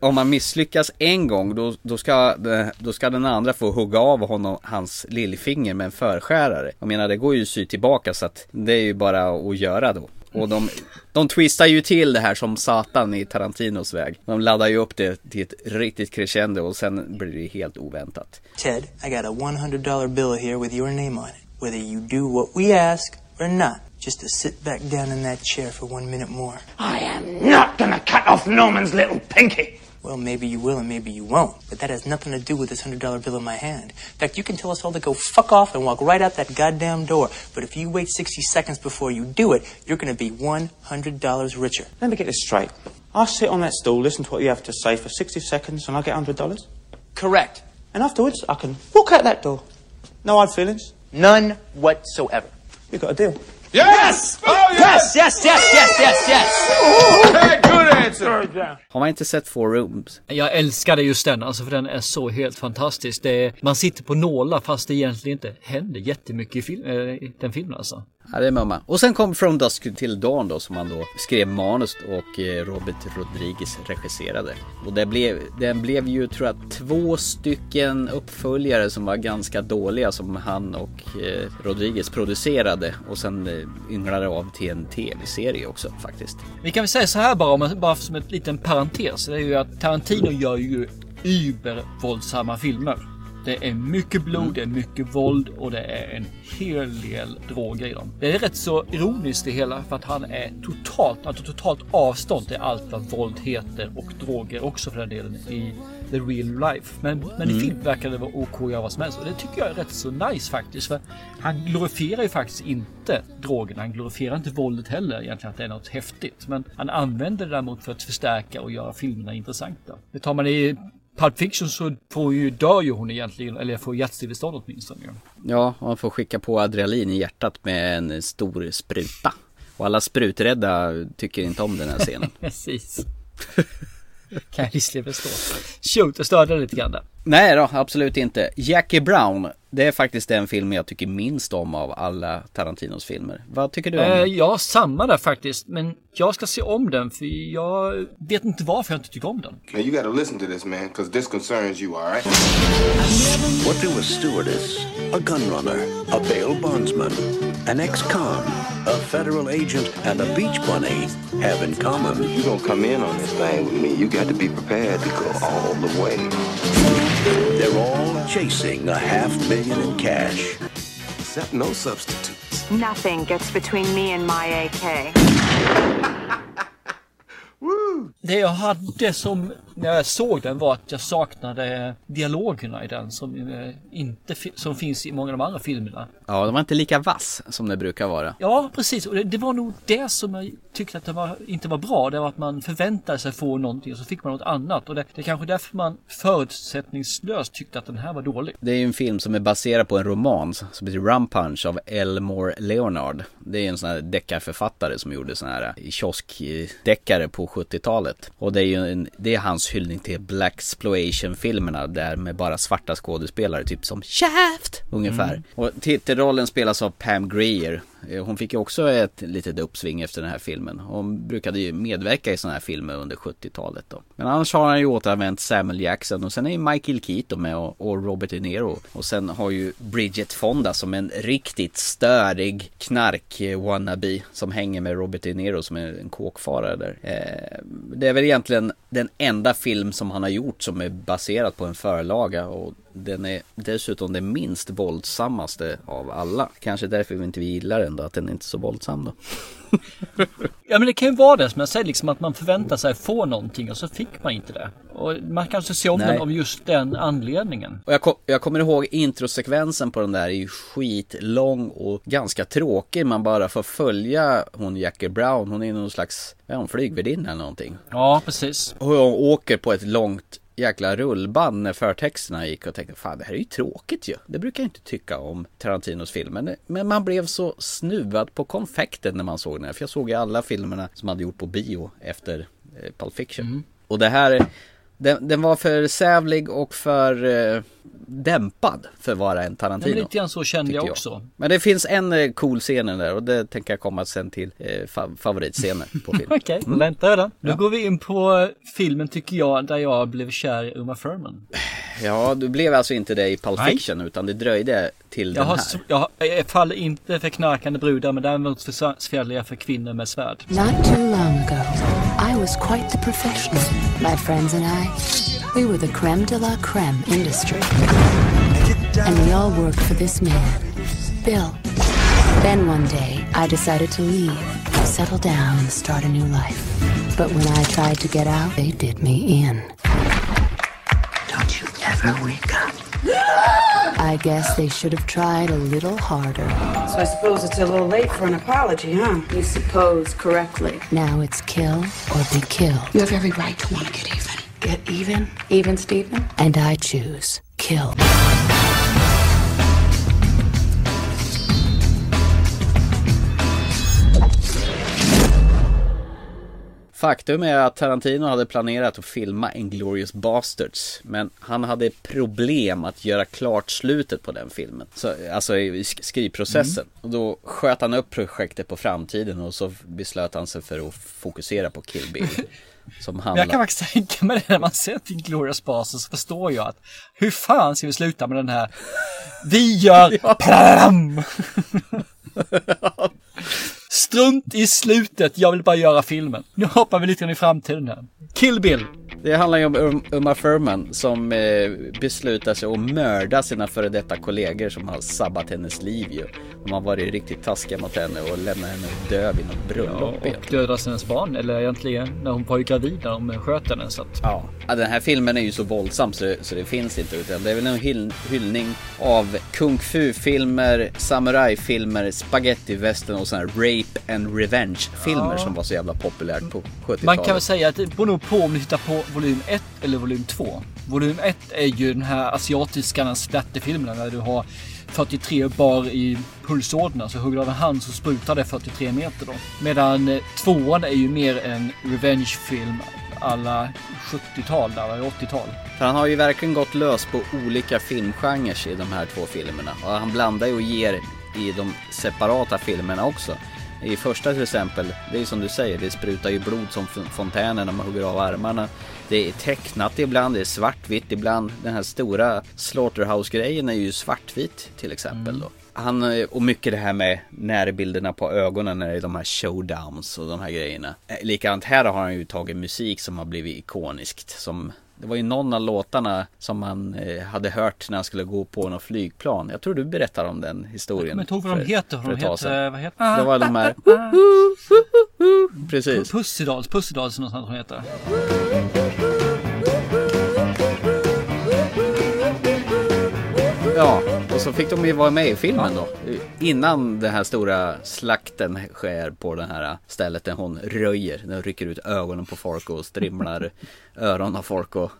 om man misslyckas en gång då, då, ska, då ska den andra få hugga av honom hans lillfinger med en förskärare. Jag menar det går ju sy tillbaka så att det är ju bara att göra då. Och de, de twistar ju till det här som satan i Tarantinos väg. De laddar ju upp det till ett riktigt crescendo och sen blir det helt oväntat. Ted, I got a $100 bill here with your name on it. Whether you do what we ask or not, just to sit back down in that chair for one minute more. I am not gonna cut off Norman's little pinky. Well, maybe you will and maybe you won't, but that has nothing to do with this $100 bill in my hand. In fact, you can tell us all to go fuck off and walk right out that goddamn door. But if you wait 60 seconds before you do it, you're gonna be $100 richer. Let me get this straight. I'll sit on that stool, listen to what you have to say for 60 seconds, and I'll get $100? Correct. And afterwards, I can walk out that door. No hard feelings. None whatsoever. We got a deal. Yes! Oh, Yes, yes, yes, yes, yes, yes! Hey, good answer. Har man inte sett Four Rooms? Jag älskade just den, alltså för den är så helt fantastisk. Det är, man sitter på nålar fast det egentligen inte händer jättemycket i, film, i den filmen alltså. Ja, det är mumma. Och sen kom From Dusk till Dawn då som han då skrev manus och eh, Robert Rodriguez regisserade. Och det blev, den blev ju tror jag två stycken uppföljare som var ganska dåliga som han och eh, Rodriguez producerade och sen eh, ynglade av till en tv-serie också faktiskt. Vi kan väl säga så här bara, bara som en liten parentes. Det är ju att Tarantino gör ju übervåldsamma filmer. Det är mycket blod, det är mycket våld och det är en hel del droger i dem. Det är rätt så ironiskt det hela för att han är totalt, han tar totalt avstånd till allt vad våld heter och droger också för den delen i the real life. Men, men i Mm. film verkar det vara OK att göra vad som helst och det tycker jag är rätt så nice faktiskt. För han glorifierar ju faktiskt inte drogerna. Han glorifierar inte våldet heller egentligen att det är något häftigt. Men han använder det däremot för att förstärka och göra filmerna intressanta. Det tar man i Pulp Fiction så får ju, dör ju hon egentligen, eller får hjärtstillestånd åtminstone. Ja. Man får skicka på adrenalin i hjärtat med en stor spruta. Och alla spruträdda tycker inte om den här scenen. Precis. kan jag visserligen förstå. Shoot, jag störde lite grann där. Nej då, absolut inte. Jackie Brown, det är faktiskt den film jag tycker minst om av alla Tarantinos filmer. Vad tycker du om Eh, den? ja, samma där faktiskt. Men jag ska se om den för jag vet inte varför jag inte tycker om den. Now you gotta listen to this, man, because this concerns you, all right? What do a stewardess, a gunrunner, a bail bondsman, an ex-con, a federal agent, and a beach bunny have in common? You gonna come in on this thing with me, you got to be prepared to go all the way. They're all chasing a half million in cash. Except no substitutes. Nothing gets between me and my AK. Det jag hade som när jag såg den var att jag saknade dialogerna i den som, eh, inte, som finns i många av de andra filmerna. Ja, den var inte lika vass som det brukar vara. Ja, precis. Och det, det var nog det som jag tyckte att det var, inte var bra. Det var att man förväntade sig få någonting och så fick man något annat. Och det, det är kanske därför man förutsättningslöst tyckte att den här var dålig. Det är ju en film som är baserad på en roman som heter Rum Punch av Elmore Leonard. Det är en sån här deckarförfattare som gjorde sån här kioskdeckare på 70-talet. Och det är ju en, det är hans hyllning till Black Exploitation-filmerna där med bara svarta skådespelare, typ som Shaft ungefär. Mm. Och titelrollen spelas av Pam Grier. Eh, hon fick ju också ett litet uppsving efter den här filmen. Hon brukade ju medverka i sådana här filmer under 70-talet då. Men annars har han ju återanvänt Samuel Jackson och sen är ju Michael Keaton med och, och Robert De Niro. Och sen har ju Bridget Fonda som en riktigt störig knark-wannabe som hänger med Robert De Niro som är en kåkfarare där. Eh, det är väl egentligen den enda film som han har gjort som är baserad på en förlaga och den är dessutom den minst våldsammaste av alla. Kanske därför vi inte gillar den då, att den är inte är så våldsam då. Ja men det kan ju vara det som jag säger liksom att man förväntar sig få någonting och så fick man inte det. Och man kanske ser om Nej. den av just den anledningen. Och jag, kom, jag kommer ihåg introsekvensen på den där är ju skitlång och ganska tråkig. Man bara får följa hon Jackie Brown. Hon är någon slags, ja hon flygvärdinna eller någonting. Ja precis. Och hon åker på ett långt jäkla rullband när förtexterna gick och tänkte fan det här är ju tråkigt ju. Det brukar jag inte tycka om Tarantinos filmer. Men- man blev så snuvad på konfekten när man såg den här. För jag såg ju alla filmerna som hade gjort på bio efter eh, Pulp Fiction. Och det här den, den var för sävlig och för eh, dämpad för att vara en Ja, Tarantino. men lite grann så kände tycker jag också. Men det finns en eh, cool scen den där och det tänker jag komma sen till eh, fa- favoritscener på film. Okej, då väntar jag då. Nu Ja. går vi in på eh, filmen tycker jag där jag blev kär i Uma Thurman. Ja, du blev alltså inte det i Pulp Nej. Fiction utan det dröjde till Jag, den har, här. jag, har- jag faller inte för knarkande brudar men däremot för faller jag för kvinnor med svärd. Not too long ago, I was quite the professional. My friends and I, we were the creme de la creme industry. And we all worked for this man, Bill. Then one day, I decided to leave, settle down, and start a new life. But when I tried to get out, they did me in. Don't you ever wake up. I guess they should have tried a little harder. So I suppose it's a little late for an apology, huh? You suppose correctly. Now it's kill or be killed. You have every right to want to get even. Get even? Even, Steven? And I choose kill. Faktum är att Tarantino hade planerat att filma Inglourious Basterds. Men han hade problem att göra klart slutet på den filmen. Så, alltså i sk- skrivprocessen. Mm. Och då sköt han upp projektet på framtiden och så beslöt han sig för att fokusera på Kill Bill. Som handlar... jag kan faktiskt tänka mig det när man ser till Glorious Basen så förstår jag att hur fan ska vi sluta med den här? Vi gör plam! Strunt i slutet, jag vill bara göra filmen. Nu hoppar vi lite grann i framtiden här. Kill Bill. Det handlar ju om Um- Uma Thurman som eh, beslutar sig att mörda sina före detta kollegor som har sabbat hennes liv ju. De har varit riktigt taskiga mot henne och lämnat henne dö vid något bröllop. igen. Och dödar hennes barn, eller egentligen när hon var gravid när de sköt henne. Så att... Ja. ja, den här filmen är ju så våldsam så, så det finns inte. Utan det är väl en hyll, hyllning av kung fu-filmer, samurajfilmer, spaghetti-western och sådana här rape and revenge-filmer Ja. som var så jävla populärt på 70-talet. Man kan väl säga att det beror nog på om du tittar på volym 1 eller volym 2. Volym 1 är ju den här asiatiska splatterfilmen där du har 43 bar i pulsådern. Så hugger du av en hand så sprutar det 43 meter då. Medan eh, tvåan är ju mer en revenge-film. alla 70-tal 80-tal. Han har ju verkligen gått lös på olika filmgenrer i de här två filmerna. Och han blandar ju och ger i de separata filmerna också. I första till exempel, det är som du säger, det sprutar ju blod som fontäner när man hugger av armarna. Det är tecknat ibland, det är svartvitt ibland. Den här stora Slaughterhouse-grejen är ju svartvit till exempel då. Han, eh, och mycket det här med närbilderna på ögonen när det är de här showdowns och de här grejerna. Eh, Likadant här har han ju tagit musik som har blivit ikoniskt. Som, det var ju någon av låtarna som man eh, hade hört när han skulle gå på något flygplan. Jag tror du berättar om den historien. Jag kommer inte ihåg vad de heter. för De heter, vad heter Det var de här... Precis. Pussidals, Pussidals någonstans hon heter. Ja, och så fick de ju vara med i filmen då. Innan den här stora slakten sker på det här stället där hon röjer. Den rycker ut ögonen på folk och strimlar öron av folk och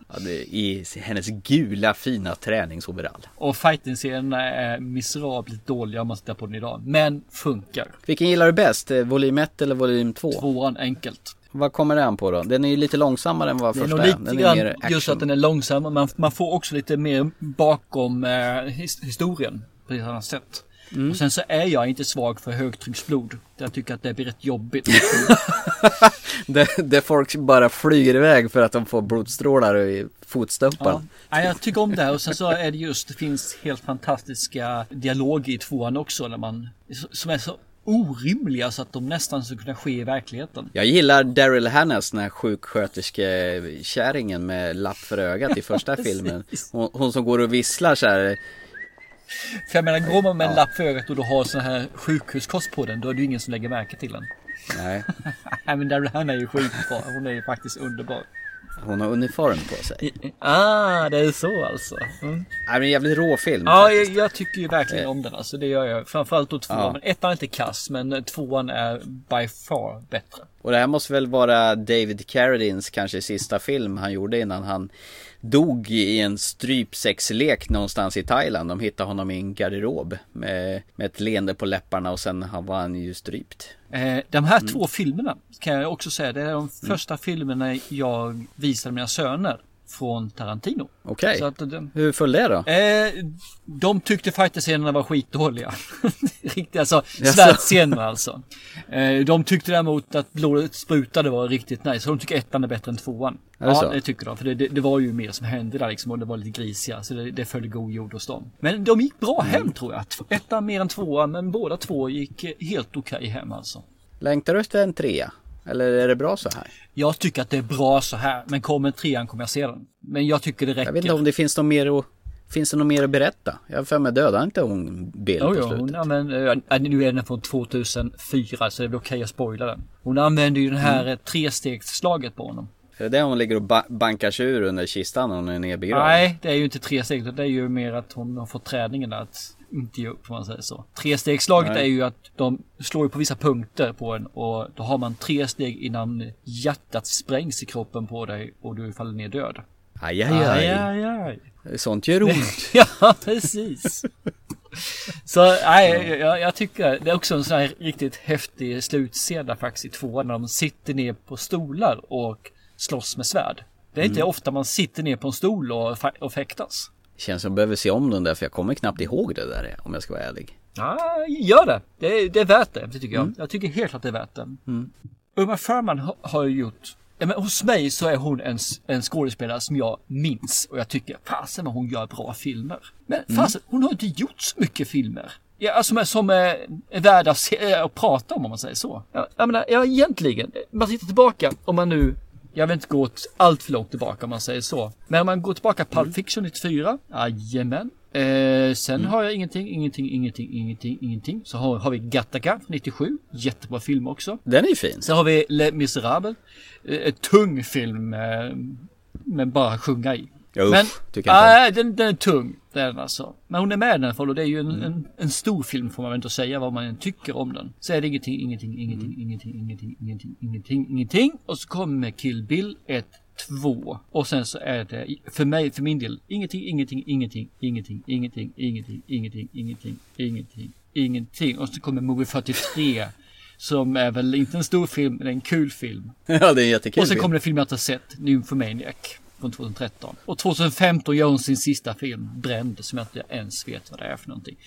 i hennes gula fina träningsoverall. Och fighting-scenerna är miserabelt dåliga om man tittar på den idag. Men funkar. Vilken gillar du bäst? Eh, Volym 1 eller volym 2? Tvåan enkelt. Vad kommer den på då? Den är ju lite långsammare än vad Det är första nog lite är grann just att den är långsam. och Man, man får också lite mer bakom eh, his, historien på ett annat sätt. Mm. Och sen så är jag inte svag för högtrycksblod. Jag tycker att det blir rätt jobbigt. där, där folk bara flyger iväg för att de får blodstrålar i fotstumpan. Ja. Nej, jag tycker om det här och sen så är det just, det finns helt fantastiska dialoger i tvåan också när man, som är så orimliga så att de nästan skulle kunna ske i verkligheten. Jag gillar Daryl Hannahs, den här sjuksköterskekärringen med lapp för ögat i första filmen. Hon, hon som går och visslar så här. För jag menar, går man med en lapp för ögat och du har sån här sjukhuskost på den, då är det ju ingen som lägger märke till den. Nej, Nej men Daryl Hannah är ju skitbra, hon är ju faktiskt underbar. Hon har uniform på sig. Ah, det är så alltså. Mm. Nej men jävligt rå film. Ja, jag, jag tycker ju verkligen om den alltså. Det gör jag. Framförallt då tvåan. Ja. Men ettan är inte kass, men tvåan är by far bättre. Och det här måste väl vara David Carradines kanske sista film han gjorde innan han dog i en strypsexlek någonstans i Thailand. De hittade honom i en garderob med, med ett leende på läpparna och sen var han ju strypt. Eh, de här två filmerna kan jag också säga. Det är de första filmerna jag visade mina söner från Tarantino. Okej, att de, hur föll det då? eh, de tyckte fighter-scenerna var skitdåliga. Riktigt alltså, Jaså? svärdscener alltså. Eh, de tyckte däremot att blodet sprutade var riktigt nice. Så de tycker ettan är bättre än tvåan. Det ja, så? det tycker de. För det, det, det var ju mer som hände där liksom och det var lite grisiga. Så det, det föll god jord hos dem. Men de gick bra Mm. hem tror jag. Ettan mer än tvåan, men båda två gick eh, helt okej hem alltså. Längtar du efter en trea? Eller är det bra så här? Jag tycker att det är bra så här, men kommer trean kommer jag se den. Men jag tycker det räcker. Jag vet inte om det finns något mer att, finns det något mer att berätta? Jag har för mig döda inte hon Bill Jo, på slutet. hon använder, nu är den från 2004 så det är väl okej att spoila den. Hon använder ju den här Mm. trestegsslaget på honom. Är det det hon ligger och ba- bankar sig ur under kistan när hon är nedbegravd? Nej, det är ju inte tre steg. Det är ju mer att hon har fått träningen att inte ge upp om man säger så. Trestegsslaget Nej. är ju att de slår på vissa punkter på en och då har man tre steg innan hjärtat sprängs i kroppen på dig och du faller ner död. Aj, aj, aj. aj, aj. Sånt gör ont. ja, precis. Så nej, jag, jag tycker det är också en sån här riktigt häftig slutscen där faktiskt i tvåan när de sitter ner på stolar och slåss med svärd. Det är inte Mm. ofta man sitter ner på en stol och, och fäktas. Känns som jag behöver se om den där för jag kommer knappt ihåg det där om jag ska vara ärlig. Ja, gör det. Det är, det är värt det, det tycker jag. Mm. Jag tycker helt att det är värt det. Mm. Uma Thurman ha- har ju gjort Ja, men hos mig så är hon en, en skådespelare som jag minns och jag tycker fasen vad hon gör bra filmer. Men Mm. fasen, hon har inte gjort så mycket filmer. Ja, alltså som är, som är, är värda att, se, äh, att prata om om man säger så. Ja, jag menar, ja egentligen, man tittar tillbaka, om man nu jag vill inte gå allt för långt tillbaka om man säger så. Men om man går tillbaka Pulp Fiction 94, jajamän. Eh, sen har jag ingenting, ingenting, ingenting, ingenting, ingenting. Så har, har vi Gattaca 97, jättebra film också. Den är ju fin. Sen har vi Les Misérables, eh, tung film eh, med bara sjunga i. Ja, uff, Men, tycker jag inte nej, den, den är tung. Den alltså. Men hon är med i den och det är ju en, en, en stor film får man väl inte säga vad man än tycker om den. Så är det ingenting, ingenting, ingenting, ingenting, ingenting, ingenting, ingenting, ingenting. Och så kommer Kill Bill 1, 2. Och sen så är det för mig, för min del, ingenting, ingenting, ingenting, ingenting, ingenting, ingenting, ingenting, ingenting, ingenting, ingenting. Och så kommer Movie 43 Som är väl inte en stor film, men en kul film. Ja, det är en jättekul Och sen film. kommer det en film jag inte har sett, Nymphomaniac. Från 2013. Och 2015 gör hon sin sista film, Bränd, som jag inte ens vet vad det är för någonting.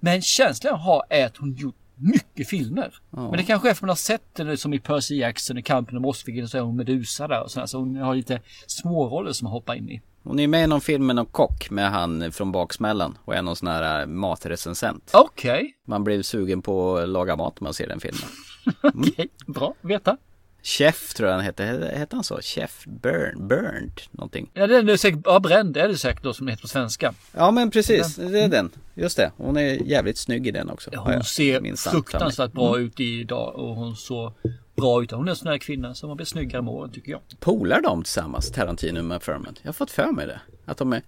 Men känslan jag har är att hon gjort mycket filmer. Ja. Men det kanske är för att man har sett det som i Percy Jackson i Kampen om Ostfiguren så är hon Medusa där och sådär. Så hon har lite småroller som man hoppar in i. Hon är med i någon film med någon kock med han från Baksmällan och är någon sån här äh, matrecensent. Okej, Man blir sugen på att laga mat när man ser den filmen. okej, bra, veta. Chef tror jag han hette, hette han så? Chef Burn, Burned någonting. Ja, den är säkert, ja, Bränd är det säkert då som det heter på svenska. Ja men precis, det är den. Just det, hon är jävligt snygg i den också. har Hon ser fruktansvärt bra Mm. ut idag och hon såg bra ut. Hon är en sån här kvinna som har blivit snyggare med åren tycker jag. Polar de tillsammans, Tarantino med Furman? Jag har fått för mig det. Att de är...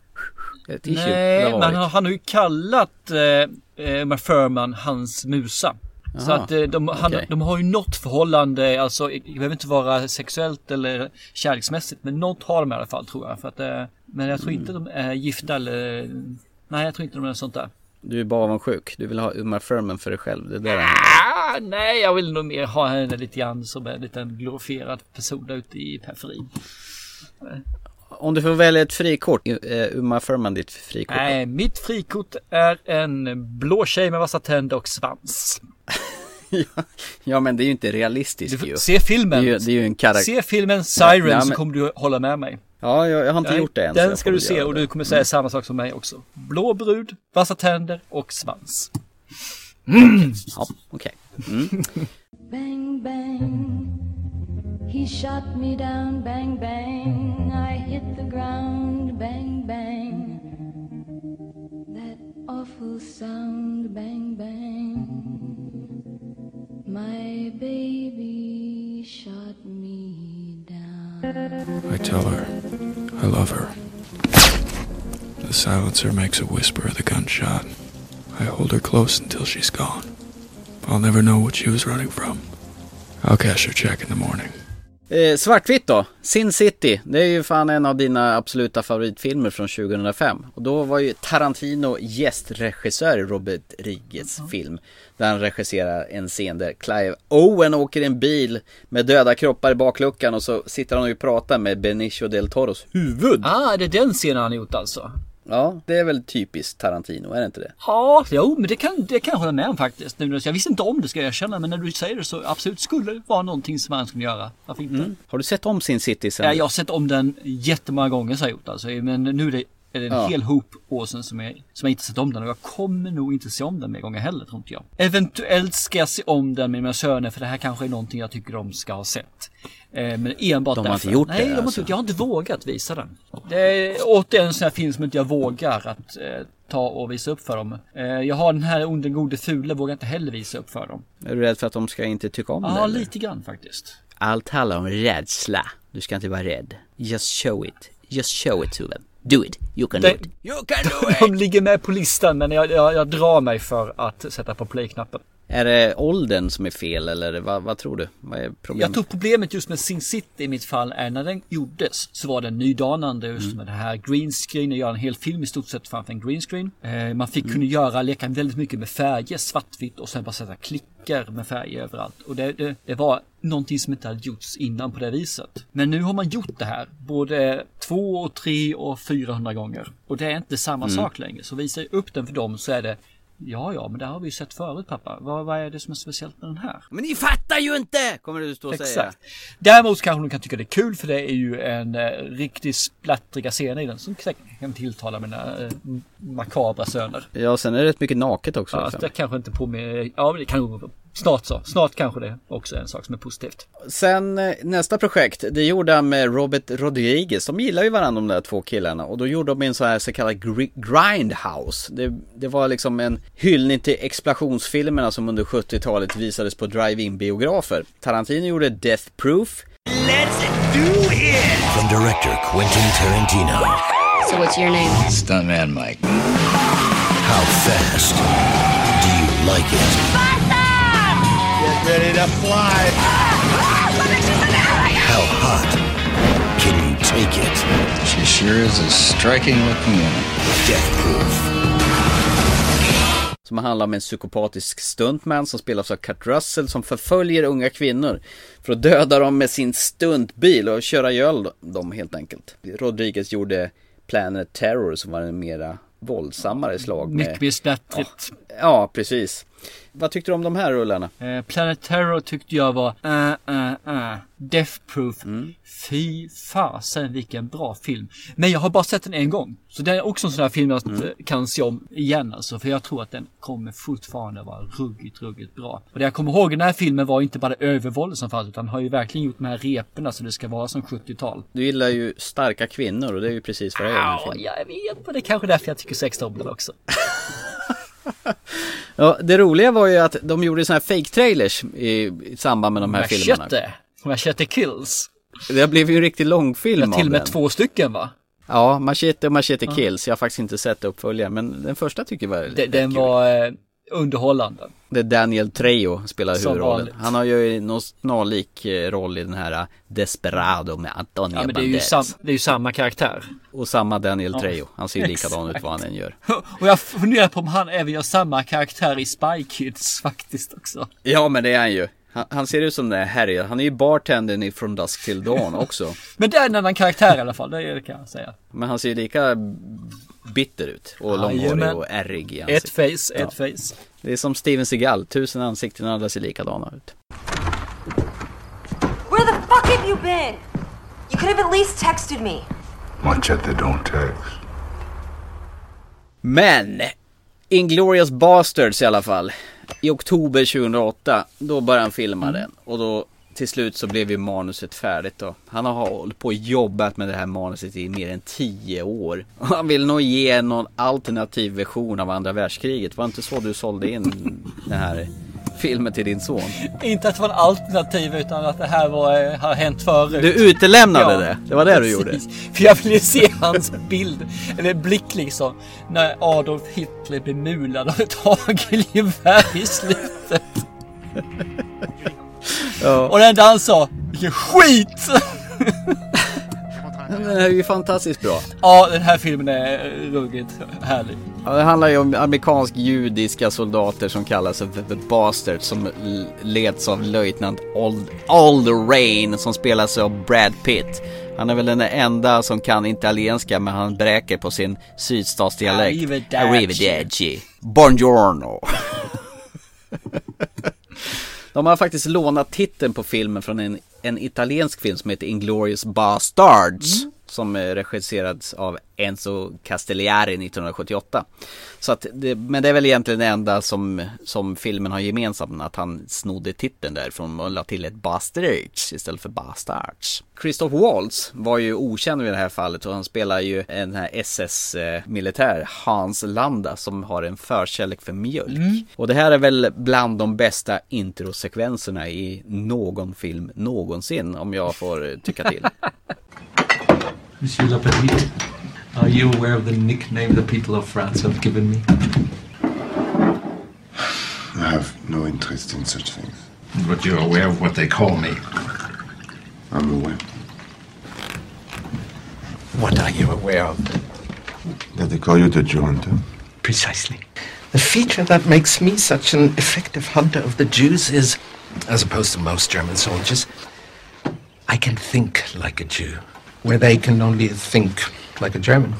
Det Nej, men han, han har ju kallat eh, eh, Uma Thurman hans musa. Så Jaha, att eh, de, han, okej. de har ju något förhållande, alltså det behöver inte vara sexuellt eller kärleksmässigt, men något har de i alla fall tror jag. För att, eh, men jag tror inte de är gifta eller, nej jag tror inte de är sånt där. Du är bara avundsjuk. Du vill ha Uma Thurman för dig själv. Det är där. Ah, nej, jag vill nog mer ha henne lite grann som en liten glorifierad person där ute i periferin. Om du får välja ett frikort, är Uma Thurman ditt frikort? Nej, mitt frikort är en blå tjej med vassa tänder och svans. Ja men det är ju inte realistiskt Du ju. se filmen. Det är ju, det är ju en karaktär. Se filmen Siren Ja, så men- kommer du hålla med mig. Ja, jag, jag har inte Nej, gjort det än. så Den ska du se och du kommer säga samma sak som mig också. Blå brud, vassa tänder och svans. Ja, okej. Mm. Bang, bang. He shot me down, bang, bang. I hit the ground, bang, bang. That awful sound, bang, bang. My baby shot me down. I tell her I love her. The silencer makes a whisper of the gunshot. I hold her close until she's gone. I'll never know what she was running from. I'll cash her check in the morning. Eh, svartvitt då? Sin City. Det är ju fan en av dina absoluta favoritfilmer från 2005. Och då var ju Tarantino gästregissör i Robert Riges film. Där han regisserar en scen där Clive Owen åker i en bil med döda kroppar i bakluckan och så sitter han och pratar med Benicio del Toros huvud. Ah, det är den scenen han gjort alltså? Ja, det är väl typiskt Tarantino, är det inte det? Ja, jo, men det kan, det kan jag hålla med om faktiskt. Nu, Jag visste inte om det ska jag erkänna, men när du säger det så absolut skulle det vara någonting som han skulle göra. Varför inte? Mm. Har du sett om Sin City sen? Ja, jag har sett om den jättemånga gånger så jag gjort alltså. Men nu är det, det en Ja. hel hop år sedan som jag, som jag inte sett om den och jag kommer nog inte se om den mer gånger heller tror inte jag. Eventuellt ska jag se om den med mina söner för det här kanske är någonting jag tycker de ska ha sett. Eh, men enbart De har därför. inte gjort Nej, det, de har alltså. inte, jag har inte vågat visa den. Det är återigen en sån här film som inte jag vågar att eh, ta och visa upp för dem. Eh, jag har den här Ond den gode fule, vågar inte heller visa upp för dem. Är du rädd för att de ska inte tycka om? Ja, eller? lite grann faktiskt. Allt handlar om rädsla. Du ska inte vara rädd. Just show it. Just show it to them. Do it. You can Det- do it. You can do it! De ligger med på listan men jag, jag, jag drar mig för att sätta på play-knappen. Är det åldern som är fel eller vad, vad tror du? Vad är problemet? Jag tror problemet just med Sin City i mitt fall är när den gjordes så var den nydanande just Mm. med det här green screen och göra en hel film i stort sett framför en green screen. Eh, man fick Mm. kunna göra, leka väldigt mycket med färger, svartvitt och sen bara sätta klickar med färger överallt. Och det, det, det var någonting som inte hade gjorts innan på det viset. Men nu har man gjort det här både två och tre och 400 gånger. Och det är inte samma Mm. sak längre. Så visar jag upp den för dem så är det Ja, ja, men det har vi ju sett förut pappa. Vad, vad är det som är speciellt med den här? Men ni fattar ju inte! Kommer du stå och säga. Exakt. Däremot kanske de kan tycka det är kul för det är ju en eh, riktigt splattriga scen i den som säkert kan tilltala mina eh, makabra söner. Ja, sen är det rätt mycket naket också. Ja, liksom. det kanske inte på med, ja men det kan snart så. Snart kanske det också är en sak som är positivt. Sen eh, nästa projekt, det gjorde han med Robert Rodriguez. De gillar ju varandra de där två killarna. Och då gjorde de en så här så kallad gri- grindhouse. Det, det var liksom en hyllning till explosionsfilmerna som under 70-talet visades på drive-in biografer. Tarantino gjorde Death Proof. From director Quentin Tarantino. So what's your name? Stuntman Mike. How fast do you like it? Ready to fly. How hot can you take it? She sure is a striking looking woman. Death Proof. Som handlar om en psykopatisk stuntman som spelas av Kurt Russell som förföljer unga kvinnor för att döda dem med sin stuntbil och köra ihjäl dem helt enkelt. Rodriguez gjorde Planet Terror som var en mera våldsammare slag. Med, Mycket mer snattrigt. ja, precis. Vad tyckte du om de här rullarna? Eh, Planet Terror tyckte jag var uh, uh, uh. Death Proof. Mm. Fy fasen vilken bra film. Men jag har bara sett den en gång. Så det är också en sån här film jag Mm. kan se om igen alltså. För jag tror att den kommer fortfarande vara ruggigt, ruggigt bra. Och det jag kommer ihåg den här filmen var inte bara det övervåldet som fanns. Utan har ju verkligen gjort de här reporna så det ska vara som 70-tal. Du gillar ju starka kvinnor och det är ju precis vad den här Ja, jag vet. Men det är kanske därför jag tycker sex om den också. Ja, det roliga var ju att de gjorde såna här fake trailers i, i samband med de här filmerna. Machete. Machete Kills. Det blev ju en riktig långfilm Ja, till och av med den. två stycken va? Ja, Machete och Machete Ja. Kills. Jag har faktiskt inte sett uppföljaren, men den första tycker jag var Den, den var eh, underhållande. Det är Daniel Trejo spelar Som huvudrollen. vanligt. Han har ju någon snarlik eh, roll i den här eh, Desperado med Antonio Ja men det är, ju sam, det är ju samma karaktär. Och samma Daniel Ja, Trejo. Han ser ju likadan ut vad han än gör. Och jag funderar på om han även gör samma karaktär i Spy Kids faktiskt också. Ja men det är han ju. Han, han ser ut som den här Harry. Han är ju bartendern i From Dusk Till Dawn också. Men det är en annan karaktär i alla fall, det kan jag säga. Men han ser ju lika bitter ut. Och långhårig Jajamän. och ärrig i Ett ansiktet. face, ett Ja. face. Det är som Steven Seagal. Tusen ansikten alla ser likadana ut. Where the fuck have you been? You could have at least texted me. Machete don't text. Men! Inglourious Basterds i alla fall. I oktober 2008, då började han filma Mm. den. Och då till slut så blev ju manuset färdigt då. Han har hållit på och jobbat med det här manuset i mer än 10 år. Och han vill nog ge någon alternativ version av andra världskriget. Var det inte så du sålde in den här filmen till din son? Inte att det var en alternativ utan att det här var, eh, har hänt förut. Du utelämnade det. Det var det du gjorde. För jag ville se hans bild, eller blick liksom. När Adolf Hitler blev mulad av ett hagelgevär i slutet. Ja. Och det enda han sa, vilken skit! Den är ju fantastiskt bra. Ja, den här filmen är ruggigt härlig. Ja, det handlar ju om amerikansk-judiska soldater som kallas för The Bastards som leds av löjtnant Ald- Alderrain som spelas av Brad Pitt. Han är väl den enda som kan italienska men han bräker på sin sydstatsdialekt. Arrivederci. Arrivederci. Buongiorno. De har faktiskt lånat titeln på filmen från en, en italiensk film som heter Inglourious Bastards. Mm. Som eh, regisserats av Enzo Castellari 1978. Så att det, men det är väl egentligen det enda som, som filmen har gemensamt. Att han snodde titeln därifrån och la till ett Bastards istället för Bastards. Christoph Waltz var ju okänd i det här fallet och han spelar ju en här SS-militär, Hans Landa, som har en förkärlek för mjölk. Mm. Och det här är väl bland de bästa introsekvenserna i någon film någonsin, om jag får eh, tycka till. Monsieur Lapetit, are you aware of the nickname the people of France have given me? I have no interest in such things. But you're aware of what they call me. I'm aware What are you aware of? that they call you the Junta. Precisely. The feature that makes me such an effective hunter of the Jews is, as opposed to most German soldiers, I can think like a Jew, where they can only think like a German.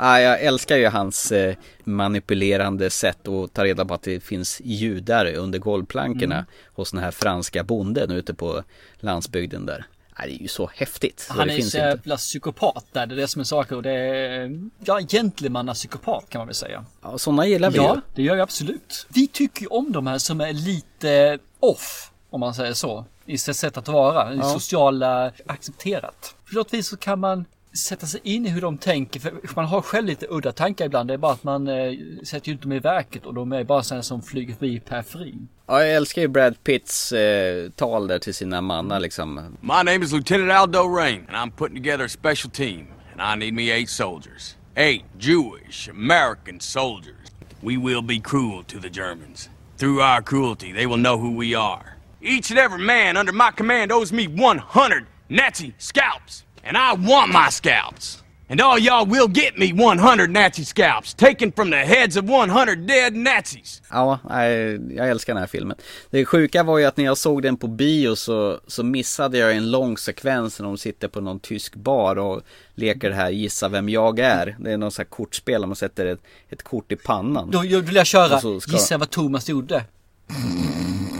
Ah, jag älskar ju hans eh, manipulerande sätt att ta reda på att det finns judar under golvplankorna Mm. hos den här franska bonden ute på landsbygden där. Ah, det är ju så häftigt. så Han det är finns så jävla psykopat där, det är det som är saker och det är, ja, gentlemanna-psykopat kan man väl säga. Ja, sådana gillar vi Ja, ju. det gör vi absolut. Vi tycker ju om de här som är lite off, om man säger så, i sitt sätt att vara, i Ja. sociala accepterat. På något vis så kan man sätta sig in i hur de tänker, för man har själv lite udda tankar ibland, det är bara att man eh, sätter ju inte dem i verket och de är bara sådana som flyger förbi i periferin. Ja, jag älskar ju Brad Pitts eh, tal där till sina mannar liksom. My name is Lieutenant Aldo Rain, and I'm putting together a special team, and I need me eight soldiers. Eight Jewish American soldiers. We will be cruel to the Germans. Through our cruelty, they will know who we are. Each and every man under my command owes me 100 Nazi scalps, and I want my scalps. And all y'all will get me 100 Nazi scalps, taken from the heads of 100 dead Nazis. Ja, nej, jag älskar den här filmen. Det sjuka var ju att när jag såg den på bio så, så missade jag en lång sekvens när de sitter på någon tysk bar och leker det här Gissa vem jag är. Det är någon sån här kortspel där man sätter ett, ett kort i pannan. Då vill jag köra Gissa vad Thomas gjorde.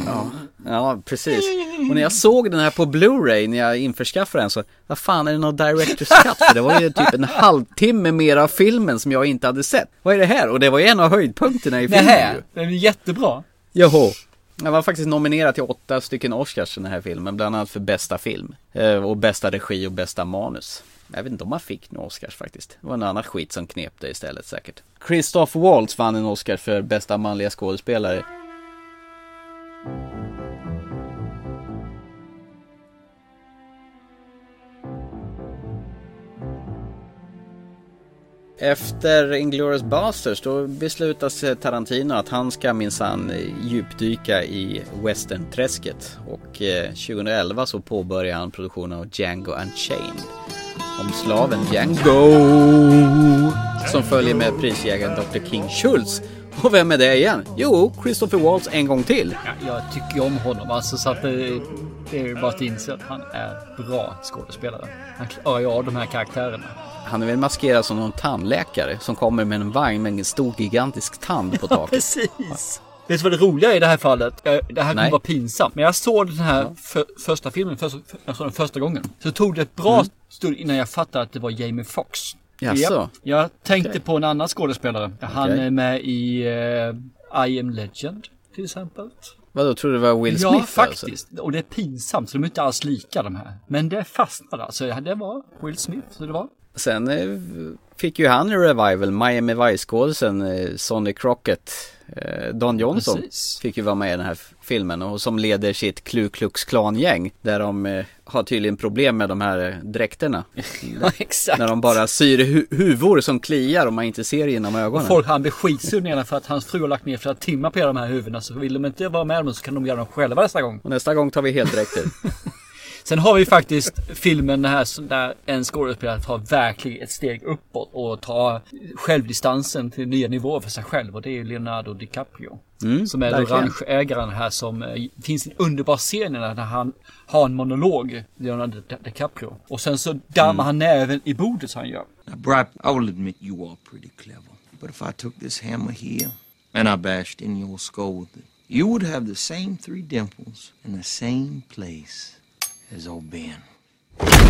Ja, ja, precis. Och när jag såg den här på Blu-ray när jag införskaffade den så, vad fan är det någon Director's Cut? För det var ju typ en halvtimme mer av filmen som jag inte hade sett. Vad är det här? Och det var ju en av höjdpunkterna i Det filmen här, ju. det är jättebra. Jaha. Jag var faktiskt nominerad till åtta stycken Oscars den här filmen, bland annat för bästa film. Eh, Och bästa regi och bästa manus. Jag vet inte om man fick några Oscars faktiskt. Det var en annan skit som knep det istället säkert. Christoph Waltz vann en Oscar för bästa manliga skådespelare. Efter Inglourious Basterds då beslutas eh, Tarantino att han ska minsann eh, djupdyka i westernträsket. Och eh, 2011 så påbörjar han produktionen av Django Unchained. Om slaven Django som följer med prisjägaren Dr. King Schultz. Och vem är det igen? Jo, Christopher Waltz en gång till. Jag tycker om honom alltså så att det, det är bara att inse att han är bra skådespelare. Han klarar ju av de här karaktärerna. Han är väl maskerad som någon tandläkare som kommer med en vagn med en stor gigantisk tand på taket. Precis. Vet du vad det roliga är i det här fallet? Det här kommer vara pinsamt. Men jag såg den här för, första filmen, första, jag såg den första gången. Så tog det ett bra Mm. stund innan jag fattade att det var Jamie Foxx. Jaså? Japp. Jag tänkte Okej. på en annan skådespelare. Han Okej. är med i eh, I am Legend till exempel. Vadå, tror du det var Will ja, Smith faktiskt. Alltså? Och det är pinsamt, så de är inte alls lika de här. Men det fastnade alltså. Det var Will Smith, så det var. Sen eh, fick ju han en revival, Miami Vice-skådisen eh, Sonny Crockett, eh, Don Johnson Precis. fick ju vara med i den här filmen och som leder sitt Ku Klux Klan-gäng där de eh, har tydligen problem med de här eh, dräkterna. Ja, exakt. När de bara syr hu- huvor som kliar och man inte ser genom ögonen. Folk han blir skitsur för att hans fru har lagt ner flera timmar på de här huvudena. Så vill de inte vara med dem så kan de göra dem själva nästa gång. Och nästa gång tar vi heldräkter. Sen har vi faktiskt filmen här som- där en skådespelare tar verkligen ett steg uppåt och tar självdistansen till nya nivåer för sig själv och det är Leonardo DiCaprio. Mm, som är verkligen. orangeägaren här som eh, det finns en underbar scen när han har en monolog, Leonardo Di- DiCaprio. Och sen så dammar Mm. han näven i bordet så han gör. Brap, I will admit you are pretty clever. But if I took this hammer here and I bashed in your skull with it, you would have the same three dimples in the same place as old Ben. Hey!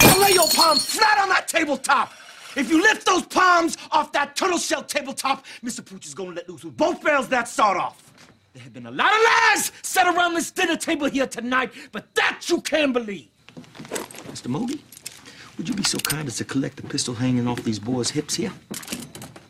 Now lay your palms flat on that tabletop. If you lift those palms off that turtle shell tabletop, Mr. Pooch is gonna let loose with both barrels that sawed off. There have been a lot of lies said around this dinner table here tonight, but that you can believe. Mr. Moody, would you be so kind as to collect the pistol hanging off these boys' hips here?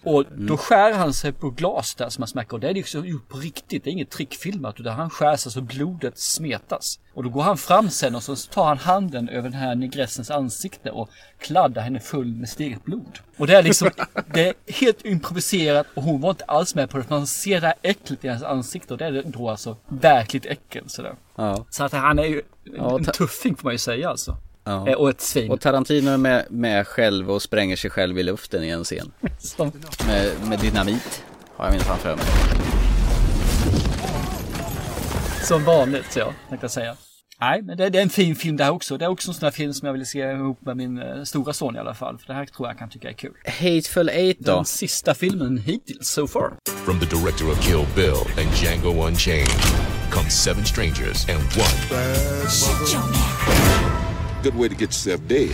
Och då skär han sig på glas där som man smärker. Och det är liksom gjort på riktigt. Det är inget trickfilmat. Utan han skär sig så blodet smetas. Och då går han fram sen och så tar han handen över den här negressens ansikte och kladdar henne full med steget blod. Och det är liksom, det är helt improviserat och hon var inte alls med på det. Man ser det här äcklet i hennes ansikte och det är då alltså verkligt äckel sådär. Ja. Så att han är ju Ja, en ta- tuffing får man ju säga alltså. Ja. Eh, Och ett svin. Och Tarantino är med, med själv och spränger sig själv i luften i en scen. Som- Med, med dynamit. Har jag minsann för mig. Som vanligt, jag tänkte jag säga. Nej, men det, det är en fin film det här också. Det är också en sån här film som jag vill se ihop med min eh, stora son i alla fall. För det här tror jag kan tycka är kul. Hateful Eight då? Den sista filmen hittills, so far. From the director of Kill Bill and Django Unchained comes Seven Strangers and One. Good way to get yourself dead.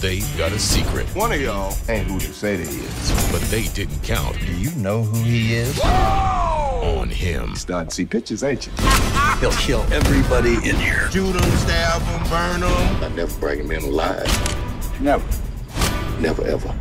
They got a secret, One of y'all ain't who you say they is. but they didn't count Do you know who he is? on him. Starting to see pictures, ain't you? He'll kill everybody in here. Shoot them, stab them, burn them. I never bring him in alive. Never. Never ever.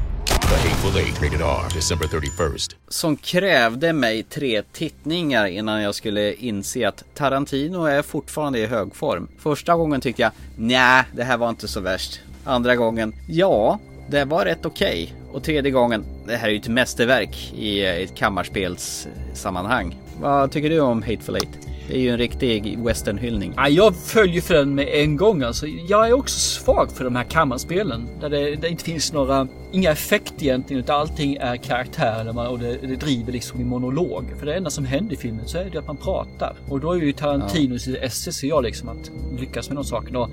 The Hateful Eight, rated R, December 31st. Som krävde mig tre tittningar innan jag skulle inse att Tarantino är fortfarande i hög form. Första gången tyckte jag, nej, det här var inte så värst. Andra gången, ja, det var rätt okej. Och tredje gången, det här är ju ett mästerverk i ett kammarspelssammanhang. Vad tycker du om Hateful Eight? Det är ju en riktig westernhyllning. Ja, jag följer för den med en gång alltså. Jag är också svag för de här kammarspelen. Där det, det inte finns några, inga effekter egentligen utan allting är karaktärer och det, det driver liksom i monolog. För det enda som händer i filmen så är det att man pratar. Och då är ju Tarantino ja. esse jag liksom att lyckas med de sakerna. Och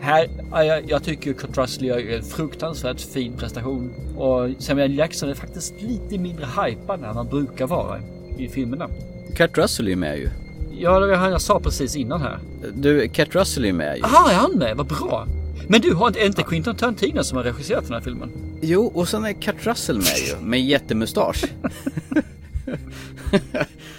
här, jag, jag tycker Kurt Russell gör en fruktansvärt fin prestation. Och Samuel Jackson är faktiskt lite mindre hypad än han brukar vara i filmerna. Kurt Russell är ju med ju. Ja, det var han jag sa precis innan här. Du, Kurt Russell är ju med ju. Jaha, är han med? Vad bra. Men du, har inte, inte Quentin Tarantino som har regisserat den här filmen? Jo, och sen är Kurt Russell med ju, med jättemustasch.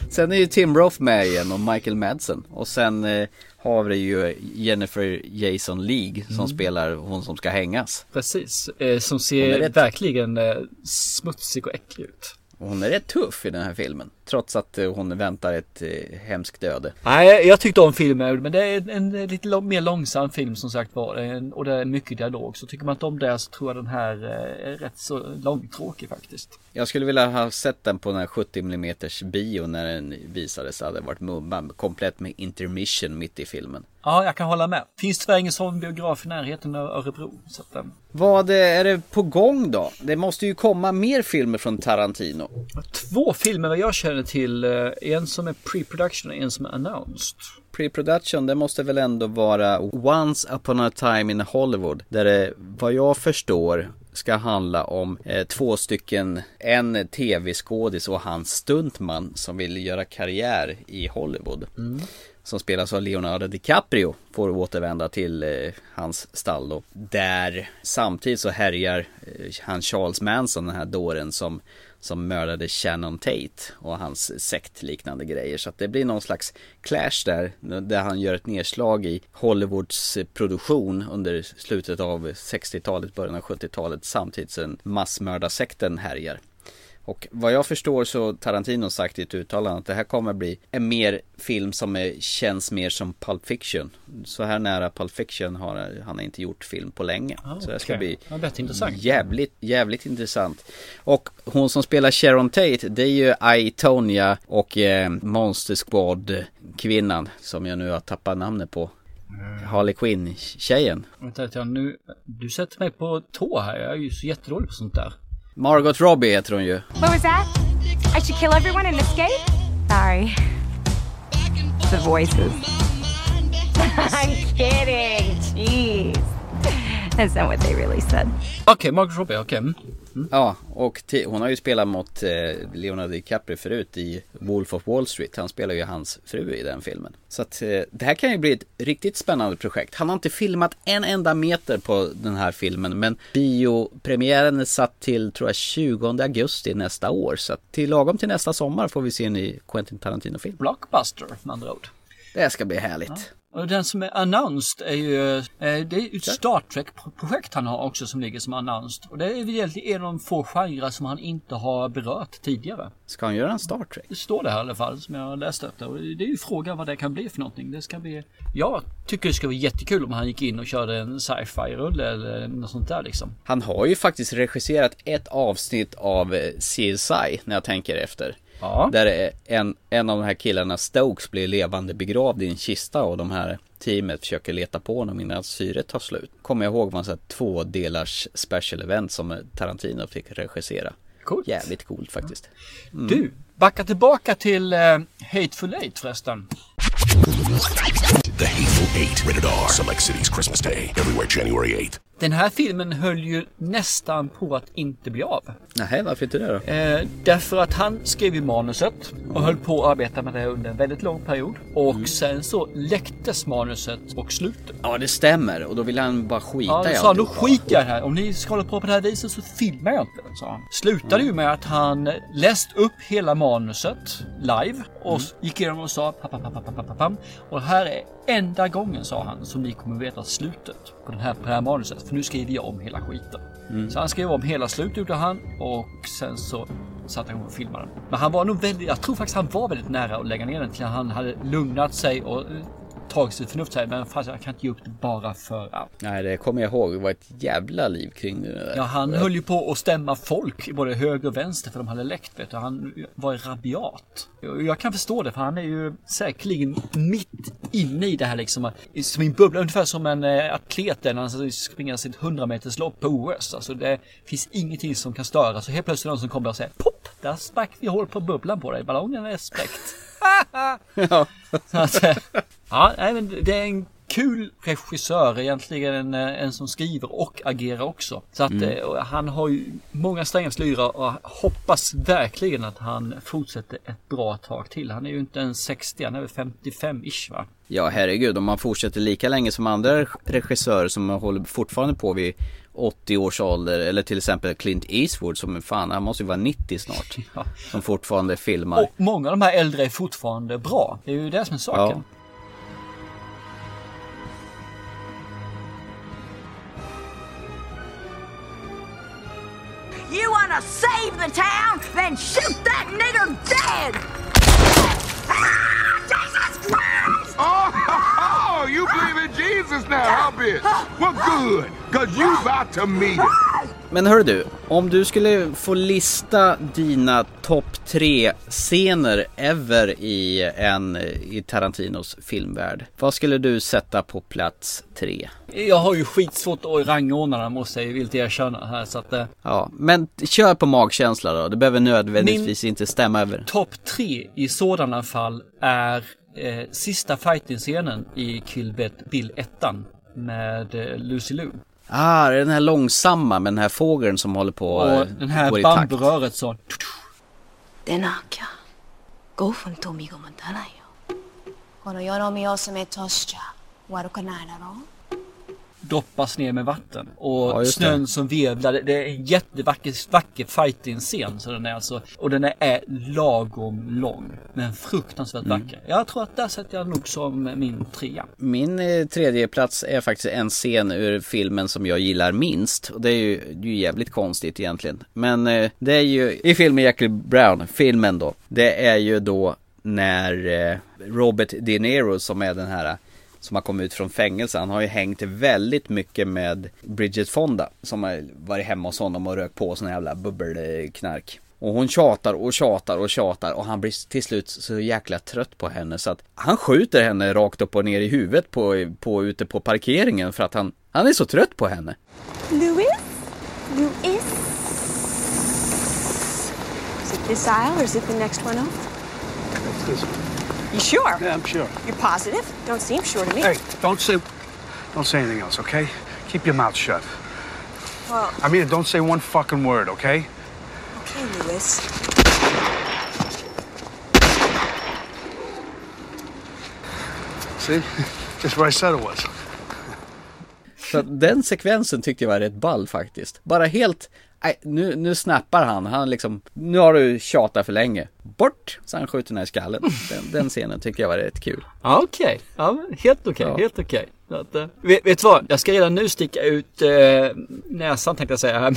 sen är ju Tim Roth med igen och Michael Madsen. Och sen eh, har vi ju Jennifer Jason Leigh som mm. spelar hon som ska hängas. Precis, eh, som ser rätt... verkligen eh, smutsig och äcklig ut. Hon är rätt tuff i den här filmen. Trots att eh, hon väntar ett eh, hemskt öde. Nej, jag tyckte om filmen. Men det är en, lite mer långsam film som sagt var. Och det är mycket dialog. Så tycker man inte om det så tror jag den här eh, är rätt så långtråkig faktiskt. Jag skulle vilja ha sett den på den här 70 mm bio när den visades. Det hade varit mumma komplett med intermission mitt i filmen. Ja, jag kan hålla med. Finns tyvärr ingen sån biograf i närheten av Örebro. Så att, um... Vad är det på gång då? Det måste ju komma mer filmer från Tarantino. Två filmer vad jag känner till. Eh, en som är pre-production och en som är announced. Pre-production, det måste väl ändå vara Once upon a time in Hollywood. Där det, vad jag förstår, ska handla om eh, två stycken, en tv-skådis och hans stuntman som vill göra karriär i Hollywood. Mm som spelas av Leonardo DiCaprio får återvända till eh, hans stall då. Där samtidigt så härjar eh, han Charles Manson, den här dåren som som mördade Shannon Tate och hans sektliknande grejer. Så att det blir någon slags clash där, där han gör ett nedslag i Hollywoods produktion under slutet av 60-talet, början av 70-talet samtidigt som massmördarsekten härjar. Och vad jag förstår så Tarantino sagt i ett uttalande att det här kommer bli en mer film som är, känns mer som Pulp Fiction. Så här nära Pulp Fiction har han inte gjort film på länge. Ah, så det ska bli ja, intressant. jävligt, jävligt intressant. Och hon som spelar Sharon Tate det är ju I, Tonya och eh, Monster Squad kvinnan som jag nu har tappat namnet på. Mm. Harley Quinn tjejen. Vänta, nu, du sätter mig på tå här. Jag är ju så jättedålig på sånt där. Margot Robbie heter hon ju. What was that? I should kill everyone and escape? Sorry. The voices. I'm kidding. Jeez. That's not what they really said. Okej, okay, Margot Robbie, okej. Okay. Mm. Ja, och hon har ju spelat mot eh, Leonardo DiCaprio förut i Wolf of Wall Street. Han spelar ju hans fru i den filmen. Så att eh, det här kan ju bli ett riktigt spännande projekt. Han har inte filmat en enda meter på den här filmen, men biopremiären är satt till, tror jag, 20 augusti nästa år. Så att till lagom till nästa sommar får vi se en ny Quentin Tarantino-film. Blockbuster, med andra ord. Det ska bli härligt. Ja. Och den som är announced är ju, eh, det är ett Star Trek-projekt han har också som ligger som announced. Och det är egentligen en av de få genrer som han inte har berört tidigare. Ska han göra en Star Trek? Det står det här i alla fall som jag läste efter. Och det är ju frågan vad det kan bli för någonting. Det ska bli, jag tycker det skulle vara jättekul om han gick in och körde en sci-fi-rulle eller något sånt där liksom. Han har ju faktiskt regisserat ett avsnitt av eh, CSI när jag tänker efter. Ja. Där en, en av de här killarna, Stokes, blir levande begravd i en kista och de här teamet försöker leta på honom innan syret tar slut. Kommer jag ihåg var en två delars special event som Tarantino fick regissera. Coolt. Jävligt coolt faktiskt. Mm. Du, backa tillbaka till uh, Hateful Eight förresten. The Hateful Eight, rated R. Select cities Christmas Day, everywhere January 8 Den här filmen höll ju nästan på att inte bli av. Nej, varför inte det då? Eh, därför att han skrev ju manuset och höll på att arbeta med det under en väldigt lång period. Och mm. sen så läcktes manuset och slutet. Ja, det stämmer. Och då ville han bara skita ja, i allt. Ja, då skiter jag här. Om ni ska hålla på på det här viset så filmar jag inte sa han. Slutade mm. ju med att han läste upp hela manuset live och mm. gick igenom och sa pappa, pappa, pappa, pappa. Och här är enda gången, sa han, som ni kommer veta slutet på, den här, på det här manuset. Nu skriver jag om hela skiten. Mm. Så han skrev om hela slutet gjorde han och sen så satte han och filmade den. Men han var nog väldigt, jag tror faktiskt han var väldigt nära att lägga ner den till han hade lugnat sig och tagit sitt förnuft säger men fast jag kan inte ge upp det bara för att. Nej, det kommer jag ihåg. Det var ett jävla liv kring det där. Ja, han höll ju på att stämma folk både höger och vänster för de hade läckt vet du. Han var rabiat. Jag kan förstå det för han är ju säkerligen mitt inne i det här liksom. Som en bubbla, ungefär som en eh, atlet när han springer sitt 100 meters lopp på OS. Alltså det finns ingenting som kan störa. Så helt plötsligt är det någon som kommer och säger pop! Där sprack vi hål på bubblan på dig. Ballongen är spräckt. Ja. Att, eh, ja, nej, men det är en kul regissör egentligen. En, eh, en som skriver och agerar också. Så att Mm. eh, han har ju många strängar styra och hoppas verkligen att han fortsätter ett bra tag till. Han är ju inte ens 60, han är väl 55-ish va? Ja, herregud. Om man fortsätter lika länge som andra regissörer som håller fortfarande på vid 80 års ålder. Eller till exempel Clint Eastwood som fan, han måste ju vara 90 snart. Som fortfarande filmar. Och många av de här äldre är fortfarande bra. Det är ju det som är saken. You wanna save the town? Then shoot that nigger dead! Oh, you believe in Jesus now, huh, bitch? Well, good, because you about to meet him. Men hör du, om du skulle få lista dina topp tre scener ever i en i Tarantinos filmvärld. Vad skulle du sätta på plats tre? Jag har ju skitsvårt att rangordna dem måste jag ju villigt erkänna här så att eh, Ja, men kör på magkänsla då. Det behöver nödvändigtvis inte stämma över. topp tre i sådana fall är eh, sista fighting-scenen i Kill Bet Bill 1 med eh, Lucy Liu. Ah, det är den här långsamma med den här fågeln som håller på och eh, den här bamburöret så. Denaka. Gofun tomigo mantanai. Kono yoromi osame toshicha. Warukanai daro doppas ner med vatten. Och ja, snön som virvlar. Det är en jättevacker vacker fighting-scen. Så den är alltså, och den är lagom lång. Men fruktansvärt mm. vacker. Jag tror att där sätter jag nog som min trea. Min eh, tredje plats är faktiskt en scen ur filmen som jag gillar minst. Och det är ju, det är ju jävligt konstigt egentligen. Men eh, det är ju i filmen Jackie Brown, filmen då. Det är ju då när eh, Robert De Niro som är den här som har kommit ut från fängelse. Han har ju hängt väldigt mycket med Bridget Fonda. Som har varit hemma hos honom och rökt på sån jävla bubbelknark. Och hon tjatar och tjatar och tjatar och han blir till slut så jäkla trött på henne så att han skjuter henne rakt upp och ner i huvudet på, på ute på parkeringen för att han, han är så trött på henne. Louis? Louis? Is it this aisle or is it the next one over? You sure? Yeah, I'm sure. You're positive? Don't seem sure to me. Hey, don't say, don't say anything else, okay? Keep your mouth shut. Well, I mean, don't say one fucking word, okay? okay, Louis. See, just where I said it was. Så att den sekvensen tyckte jag var rätt ball faktiskt. Bara helt, nej, nu, nu snappar han, han liksom, nu har du tjatat för länge. Bort! Så han skjuter här i skallen. Den, den scenen tycker jag var rätt kul. Ja, Okej, ja, men helt okej, Ja. helt okej. Så att, eh, vet, vet du vad? Jag ska redan nu sticka ut eh, näsan tänkte jag säga.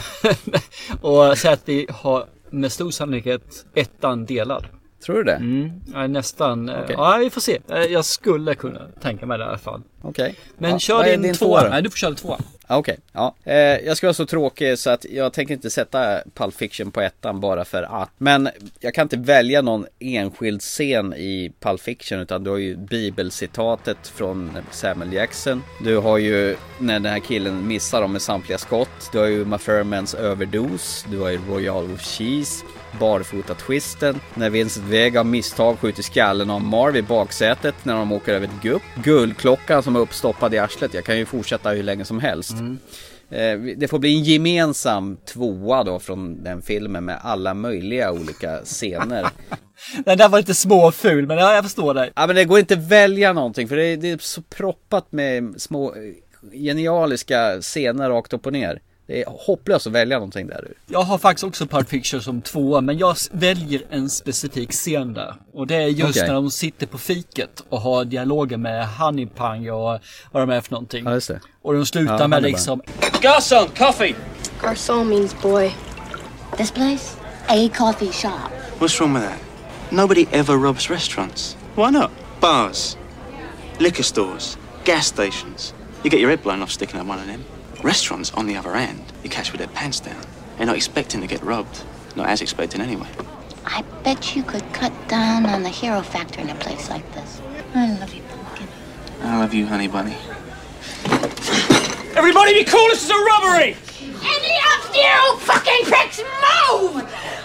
och säga att vi har med stor sannolikhet ettan delad. Tror du det? Mm, ja, nästan. eh, Okej. Ja, vi får se. Jag skulle kunna tänka mig det i alla fall. Okej. Men Ja, kör är din, tvåa tvåa. Nej, du får köra tvåa. Okej, Okej, ja. Eh, jag ska vara så tråkig så att jag tänker inte sätta Pulp Fiction på ettan bara för att. Men jag kan inte välja någon enskild scen i Pulp Fiction utan du har ju bibelcitatet från Samuel Jackson. Du har ju när den här killen missar dem med samtliga skott. Du har ju Uma överdos. Du har ju Royal of Cheese. Barfota-twisten. När Vincent Vega av misstag skjuter skallen av Marv i baksätet när de åker över ett gupp. Guldklockan som är uppstoppad i arslet. Jag kan ju fortsätta hur länge som helst. Eh, Det får bli en gemensam tvåa då från den filmen med alla möjliga olika scener. Den där var lite småful, men ja, jag förstår dig. Ja men det går inte att välja någonting för det är, det är så proppat med små eh, genialiska scener rakt upp och ner. Det är hopplöst att välja någonting där. Jag har faktiskt också Pulp Fiction som tvåa, men jag väljer en specifik scen där. Och det är just Okej. när de sitter på fiket och har dialoger med Honey Pang och vad de är för någonting. Ja just det. Och de slutar Ja, med Honey liksom Garçon, coffee! Garçon means boy. This place? A coffee shop. What's wrong with that? Nobody ever robs restaurants. Why not? Bars. Liquor stores, gas stations. You get your head blown off sticking at one of them. Restaurants, on the other end, you catch with their pants down. They're not expecting to get robbed. Not as expecting anyway. I bet you could cut down on the hero factor in a place like this. I love you, Pumpkin. I love you, honey bunny. Everybody be cool, this is a robbery! Any of you fucking pricks move!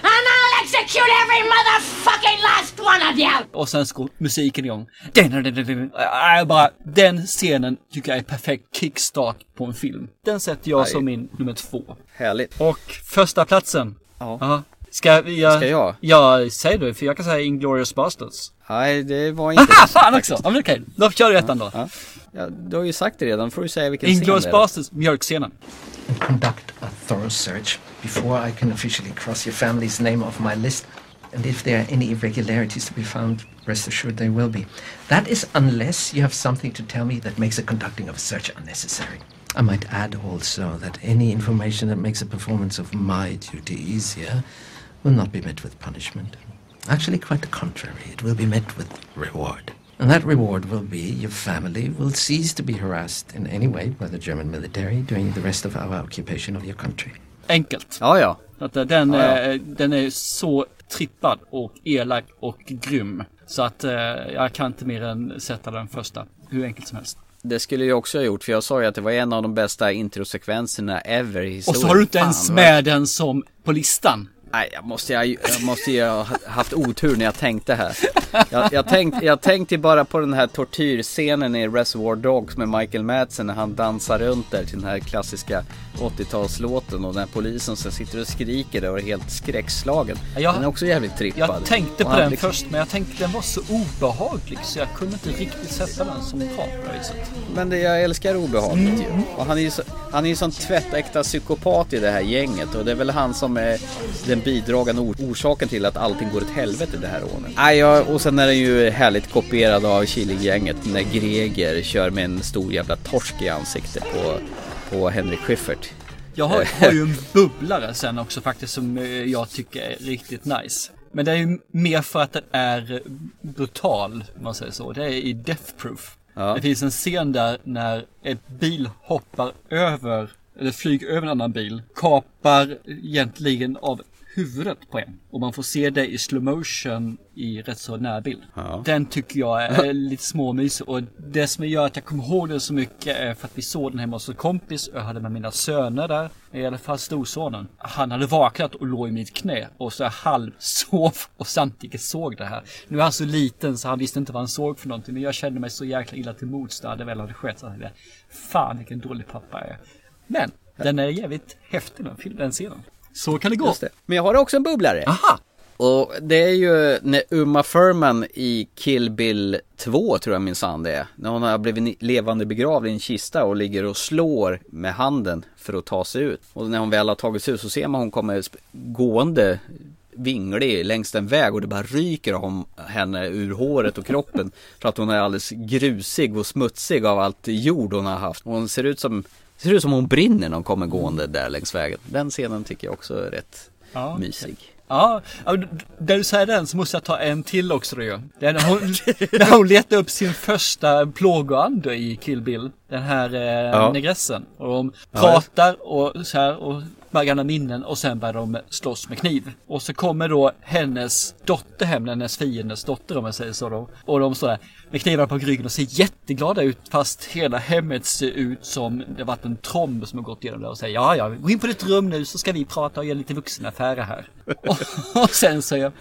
And I'll execute every motherfucking last one of you! Och sen så går musiken igång. Den, den, den, den, äh, bara, den scenen tycker jag är perfekt kickstart på en film. Den sätter jag Aj. som min nummer två. Härligt. Och första platsen. Ja. Aha. Ska vi... Jag, Ska jag? Ja, säg du, för jag kan säga Inglourious Basterds. Nej, det var inte det. fan också! Ja men okej, då kör du ettan då. Ja. Ja, du har ju sagt det redan, får du säga vilken scen Inglourious det är. Basterds, mjölkscenen. And conduct a thorough search before I can officially cross your family's name off my list. And if there are any irregularities to be found, rest assured there will be. That is unless you have something to tell me that makes the conducting of a search unnecessary. I might add also that any information that makes the performance of my duty easier will not be met with punishment. Actually, quite the contrary. It will be met with reward. And that reward will be your family will cease to be harassed in any way by the German military during the rest of our occupation of your country. Enkelt. Ja, ja. Att eh, den, Ja, ja. eh, den är så trippad och elak och grym. Så att eh, jag kan inte mer än sätta den första. Hur enkelt som helst. Det skulle jag också ha gjort för jag sa ju att det var en av de bästa introsekvenserna ever i Och historien. så har du inte ens med den som på listan. Nej, jag måste, jag, jag måste ju ha haft otur när jag tänkte här. Jag, jag, tänkte, jag tänkte bara på den här tortyrscenen i Reservoir Dogs med Michael Madsen när han dansar runt där till den här klassiska 80-talslåten och den här polisen som sitter och skriker där och är helt skräckslagen. Jag- den är också jävligt trippad. Jag tänkte på den liksom- först men jag tänkte den var så obehaglig så jag kunde inte riktigt sätta den som bra på det viset. Men det, jag älskar obehaget ju. Och han är ju så, han är ju sån tvättäkta psykopat i det här gänget och det är väl han som är den bidragande or- orsaken till att allting går åt helvete det här rånet. Nej, ja, och sen är den ju härligt kopierad av Killinggänget när Greger kör med en stor jävla torsk i ansiktet på, på Henrik Schyffert. Jag har, har ju en bubblare sen också faktiskt som eh, jag tycker är riktigt nice. Men det är ju mer för att den är eh, brutal, om man säger så. Det är i Death Proof. Ja. Det finns en scen där när ett bil hoppar över, eller flyger över en annan bil, kapar egentligen av huvudet på en. Och man får se det i slow motion i rätt så närbild. Ja. Den tycker jag är lite småmysig och det som gör att jag kommer ihåg den så mycket är för att vi såg den hemma hos en kompis och jag hade med mina söner där. I alla fall storsonen. Han hade vaknat och låg i mitt knä och så halvsov och samtidigt såg det här. Nu är han så liten så han visste inte vad han såg för någonting men jag kände mig så jäkla illa till mods där det väl hade skett. Så jag tänkte, Fan vilken dålig pappa jag är. Men den är jävligt häftig den scenen. Så kan det gå. Det. Men jag har också en bubblare. Aha! Och det är ju när Uma Thurman i Kill Bill 2 tror jag minsann det är. När hon har blivit levande begravd i en kista och ligger och slår med handen för att ta sig ut. Och när hon väl har tagit sig ut så ser man hon kommer gående vinglig längs en väg och det bara ryker om henne ur håret och kroppen. För att hon är alldeles grusig och smutsig av allt jord hon har haft. Och hon ser ut som, ser ut som hon brinner när hon kommer gående där längs vägen. Den scenen tycker jag också är rätt Ja, mysig. Ja, där du säger den så måste jag ta en till också då ju. Det är när hon, när hon letar upp sin första plågoande i Kill Bill. Den här eh, Ja. negressen. Och de pratar och så här och med gamla minnen och sen börjar de slåss med kniv. Och så kommer då hennes dotter hem, hennes fiendes dotter om jag säger så då. Och de står där med knivar på ryggen och ser jätteglada ut fast hela hemmet ser ut som det varit en tromb som har gått igenom där och säger ja, ja, gå in på ditt rum nu så ska vi prata och göra lite vuxenaffärer här. och, och sen säger jag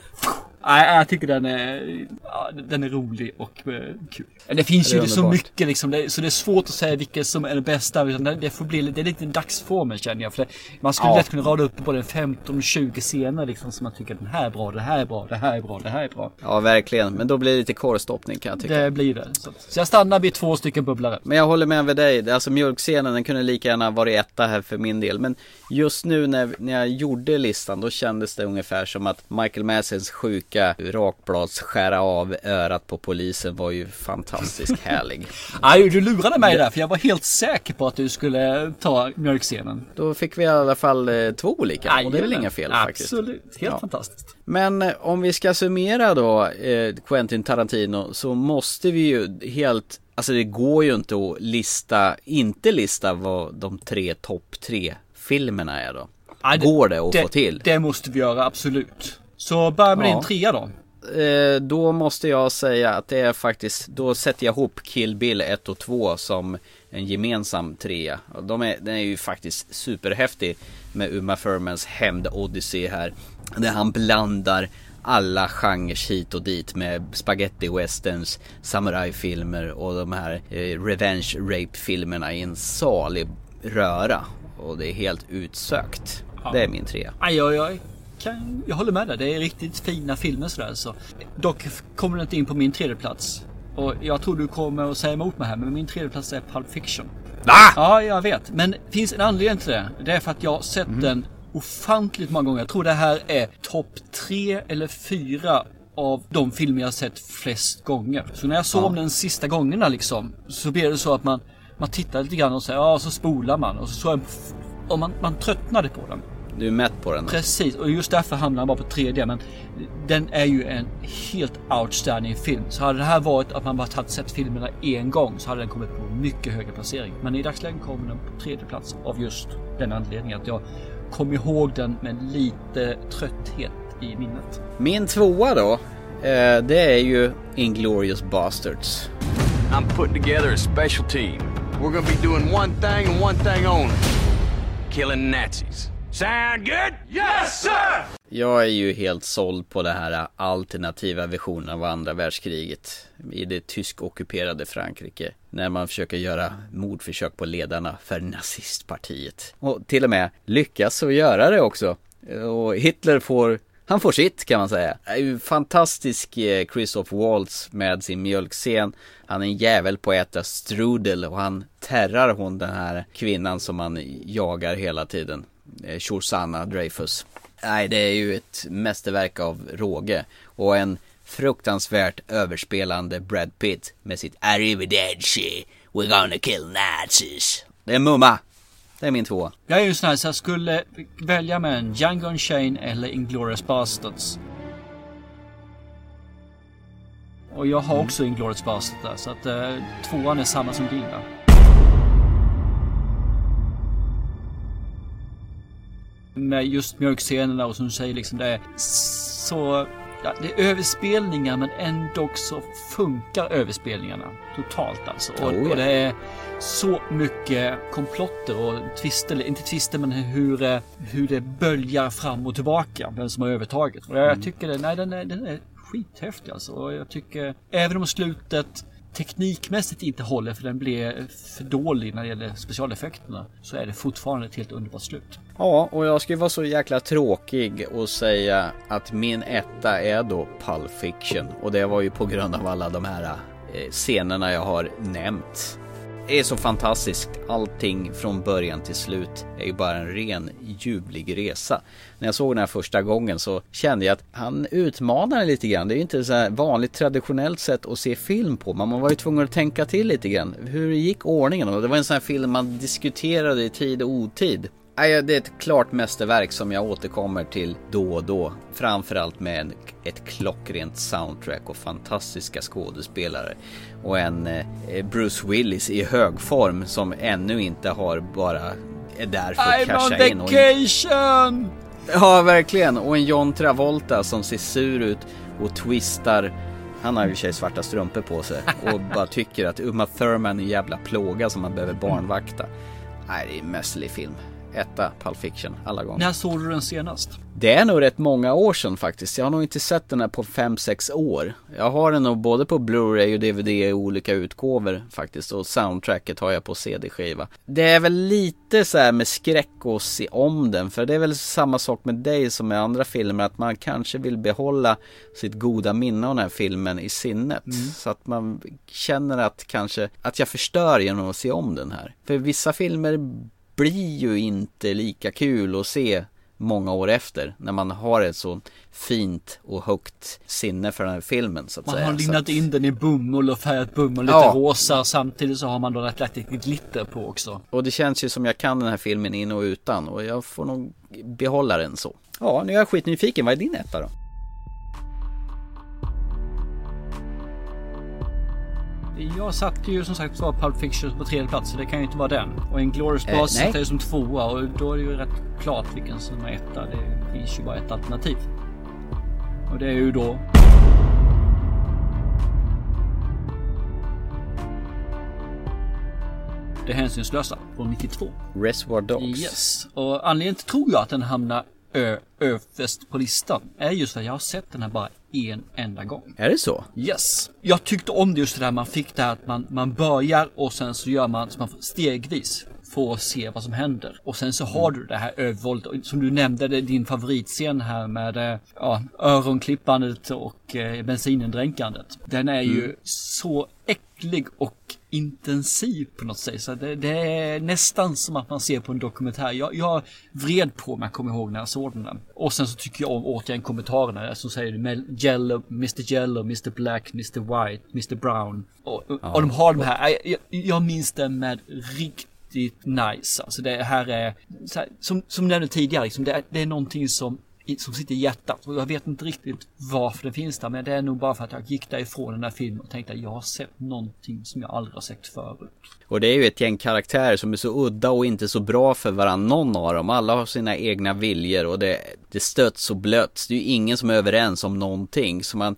Nej, jag tycker den är, ja, den är rolig och eh, kul. Det finns Det ju så underbart. mycket liksom, det, så det är svårt att säga vilket som är det bästa. utan Det, det får bli det är lite dagsformen känner jag. För det, man skulle Ja. lätt kunna rada upp både 15-20 scener liksom som man tycker den här är bra, det här är bra, det här är bra, det här är bra. Ja, verkligen. Men då blir det lite korvstoppning kan jag tycka. Det blir det. Så, så jag stannar vid två stycken bubblare. Men jag håller med med dig. Det- Alltså mjölkscenen, den kunde lika gärna varit etta här för min del. Men just nu när, när jag gjorde listan, då kändes det ungefär som att Michael Massens sjuka försöka rakbladsskära av örat på polisen var ju fantastiskt härlig. Aj, du lurade mig där för jag var helt säker på att du skulle ta mjölkscenen. Då fick vi i alla fall eh, två olika och det är väl inga fel faktiskt. Absolut, helt Ja. fantastiskt. Men eh, om vi ska summera då eh, Quentin Tarantino så måste vi ju helt Alltså det går ju inte att lista, inte lista vad de tre topp tre filmerna är då. Ja, det- går det att det, få till? Det måste vi göra, absolut. Så börja med Ja. din trea då. Eh, då måste jag säga att det är faktiskt, då sätter jag ihop Kill Bill 1 och 2 som en gemensam trea. De är, den är ju faktiskt superhäftig med Uma Thurmans hämnd Odyssey här. Där han blandar alla genrer hit och dit med spaghetti westerns, samurajfilmer och de här eh, revenge rape filmerna i en salig röra. Och det är helt utsökt. Ja. Det är min trea. Aj, jag, jag, kan, jag håller med dig. Det är riktigt fina filmer sådär. Så. Dock kommer den inte in på min tredje plats. Och jag tror du kommer att säga emot mig här, men min tredje plats är Pulp Fiction. Va? Ja, jag vet. Men det finns en anledning till det. Det är för att jag har sett Mhm. den ofantligt många gånger. Jag tror det här är topp tre eller fyra av de filmer jag har sett flest gånger. Så när jag såg Ja. om den sista gångerna liksom, så blir det så att man, man tittar lite grann och säger ja, så spolar man. Och så såg jag, och man, man tröttnade på den. Du är mätt på den. Precis, och just därför hamnar den bara på tredje. Men den är ju en helt outstanding film. Så hade det här varit att man bara hade sett filmerna en gång så hade den kommit på mycket högre placering. Men i dagsläget kommer den på tredje plats av just den anledningen att jag kom ihåg den med lite trötthet i minnet. Min tvåa då, eh, det är ju Inglourious Bastards. I'm putting together a special team. We're gonna be doing one thing and one thing only. Killing Nazis. Sound good? Yes, sir! Jag är ju helt såld på det här alternativa versionen av andra världskriget i det tyskockuperade Frankrike. När man försöker göra mordförsök på ledarna för nazistpartiet. Och till och med lyckas att göra det också. Och Hitler får han får sitt kan man säga. Fantastisk eh, Christoph Waltz med sin mjölkscen. Han är en jävel på att äta strudel och han terrar hon den här kvinnan som han jagar hela tiden. Shorsana Shosanna Dreyfus. Nej, det är ju ett mästerverk av råge. Och en fruktansvärt överspelande Brad Pitt med sitt Arrivederci, we're gonna kill nazis. Det är mumma. Det är min tvåa. Jag är ju sån här så jag skulle välja med en Django Unchained eller Inglourious Basterds. Och jag har också Inglourious Basterds där så att eh, tvåan är samma som din där. Med just mjölkscenerna och som du säger liksom det är så Ja, det är överspelningar men ändå så funkar överspelningarna totalt alltså. Och, Oh, ja. och det är så mycket komplotter och twister, eller inte twister men hur, eh, hur det böljar fram och tillbaka. Vem som har övertaget. Och jag Mm. tycker det, nej den är, den är skithäftig alltså. Och jag tycker, även om slutet teknikmässigt inte håller för den blev för dålig när det gäller specialeffekterna. Så är det fortfarande ett helt underbart slut. Ja, och jag skulle vara så jäkla tråkig och säga att min etta är då Pulp Fiction. Och det var ju på grund av alla de här eh, scenerna jag har nämnt. Det är så fantastiskt. Allting från början till slut är ju bara en ren ljuvlig resa. När jag såg den här första gången så kände jag att han utmanar lite grann. Det är ju inte så här vanligt traditionellt sätt att se film på. Men man var ju tvungen att tänka till lite grann. Hur gick ordningen? Och det var en sån här film man diskuterade i tid och otid. Det är ett klart mästerverk som jag återkommer till då och då. Framförallt med ett klockrent soundtrack och fantastiska skådespelare. Och en eh, Bruce Willis i hög form som ännu inte har bara är där för att I'm casha on in. Och vacation! Ja, verkligen. Och en John Travolta som ser sur ut och twistar. Han har ju sig svarta strumpor på sig och bara tycker att Uma Thurman är en jävla plåga som man behöver barnvakta. Nej, det är en mästerlig film. Etta, Pulp Fiction, alla gånger. När såg du den senast? Det är nog rätt många år sedan faktiskt. Jag har nog inte sett den här på 5-6 år. Jag har den nog både på Blu-ray och DVD i olika utgåvor faktiskt. Och soundtracket har jag på CD-skiva. Det är väl lite så här med skräck att se om den. För det är väl samma sak med dig som med andra filmer. Att man kanske vill behålla sitt goda minne av den här filmen i sinnet. Mm. Så att man känner att kanske, att jag förstör genom att se om den här. För vissa filmer blir ju inte lika kul att se många år efter. När man har ett så fint och högt sinne för den här filmen så att Man säga. har Så linnat att- in den i bomull och färgat bomull lite Ja. rosa. Samtidigt så har man då lagt lite glitter på också. Och det känns ju som jag kan den här filmen in och utan och jag får nog behålla den så. Ja, nu är jag skitnyfiken. Vad är din etta då? Jag satte ju som sagt så Pulp Fiction på tredje plats så det kan ju inte vara den. Och Inglourious Eh, Basterds nej. är ju som tvåa och då är det ju rätt klart vilken som är etta. Det finns ju bara ett alternativ. Och det är ju då... Det hänsynslösa från 92. Reservoir Dogs. Yes. Och anledningen till tror jag att den hamnar ö, överst på listan är just att jag har sett den här bara en enda gång. Är det så? Yes. Jag tyckte om det just det där man fick det här att man, man börjar och sen så gör man så man stegvis får se vad som händer. Och sen så har du det här övervåldet. Som du nämnde, det är din favoritscen här med eh, ja, öronklippandet och eh, bensinendränkandet. Den är ju Mm. så äcklig och intensiv på något sätt. Så det, det är nästan som att man ser på en dokumentär. Jag, jag vred på mig, jag kommer ihåg när jag såg den. Och sen så tycker jag om återigen kommentarerna som säger Yellow, Mr Yellow, Mr Black, Mr White, Mr Brown. Och, Ja. och de har de här, jag, jag, minns den med riktigt nice. Alltså det här är, här, som, som nämnde tidigare, liksom, det, är, det är någonting som som sitter i hjärtat och jag vet inte riktigt varför det finns där men det är nog bara för att jag gick därifrån den här filmen och tänkte att jag har sett någonting som jag aldrig har sett förut. Och det är ju ett gäng karaktärer som är så udda och inte så bra för varandra, någon av dem. Alla har sina egna viljor och det, det stöts och blöts. Det är ju ingen som är överens om någonting. Så man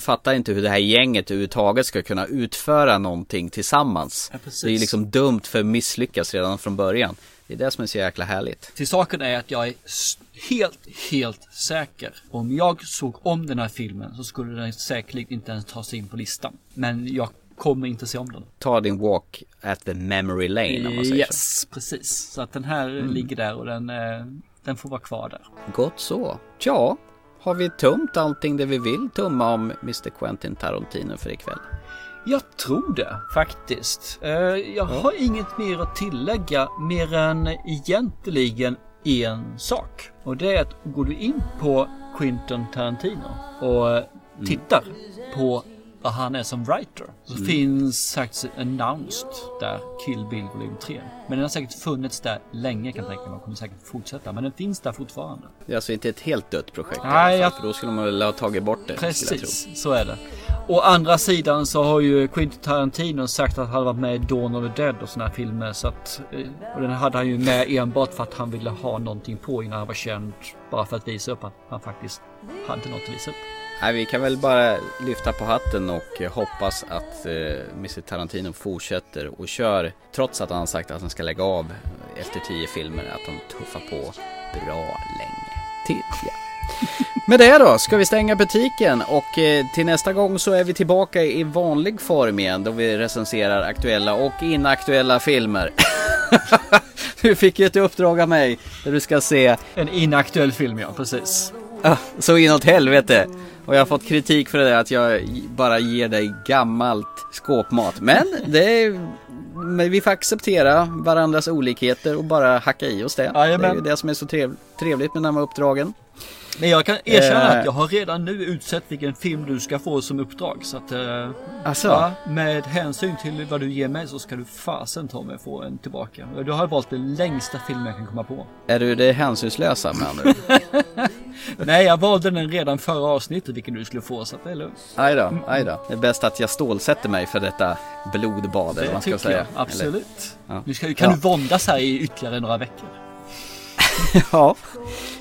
fattar inte hur det här gänget överhuvudtaget ska kunna utföra någonting tillsammans. Ja, det är ju liksom dumt för att misslyckas redan från början. Det är det som är så jäkla härligt. Till saken är att jag är helt, helt säker. Om jag såg om den här filmen så skulle den säkerligen inte ens ta sig in på listan. Men jag kommer inte se om den. Ta din walk at the memory lane om man säger Yes, precis. Så att den här Mm. ligger där och den, eh, den får vara kvar där. så. Gott så. Tja, har vi tömt allting det vi vill tumma om Mr Quentin Tarantino för ikväll? Jag tror det faktiskt. Eh, Jag har inget mer att tillägga mer än egentligen en sak. Och det är att går du in på Quentin Tarantino och eh, tittar på vad han är som writer så Mm. finns faktiskt announced där Kill Bill volym 3. Men den har säkert funnits där länge kan jag tänka mig och kommer säkert fortsätta. Men den finns där fortfarande. Det är alltså inte ett helt dött projekt i Nej, alla fall, jag- för då skulle man väl ha tagit bort det. Precis, så är det. Å andra sidan så har ju Quentin Tarantino sagt att han varit med i Dawn of the Dead och såna här filmer. Så att, eh, och den hade han ju med enbart för att han ville ha någonting på innan han var känd. Bara för att visa upp att han faktiskt hade något att visa upp. Nej, vi kan väl bara lyfta på hatten och eh, hoppas att eh, Mr Tarantino fortsätter och kör, trots att han sagt att han ska lägga av efter tio filmer, att han tuffar på bra länge till. Ja. Med det då ska vi stänga butiken och eh, till nästa gång så är vi tillbaka i vanlig form igen då vi recenserar aktuella och inaktuella filmer. du fick ju ett uppdrag av mig där du ska se En inaktuell film ja, precis. Ah, så inåt helvete. Och jag har fått kritik för det där att jag bara ger dig gammalt skåpmat. Men det är, men vi får acceptera varandras olikheter och bara hacka i oss det. Det är Jajamän. ju det som är så trev, trevligt med de här uppdragen. Men jag kan erkänna Eh. att jag har redan nu utsett vilken film du ska få som uppdrag. Så att, eh, Asså? ja, med hänsyn till vad du ger mig så ska du fasen ta mig få en tillbaka. Du har valt den längsta filmen jag kan komma på. Är du det hänsynslösa med andra? Nej, jag valde den redan förra avsnittet vilken du skulle få så att det är lugnt. Aj då, aj då. Det är bäst att jag stålsätter mig för detta blodbad eller vad man ska säga. jag, absolut. Eller? Ja. Nu ska, kan Ja. du våndas här i ytterligare några veckor. Ja,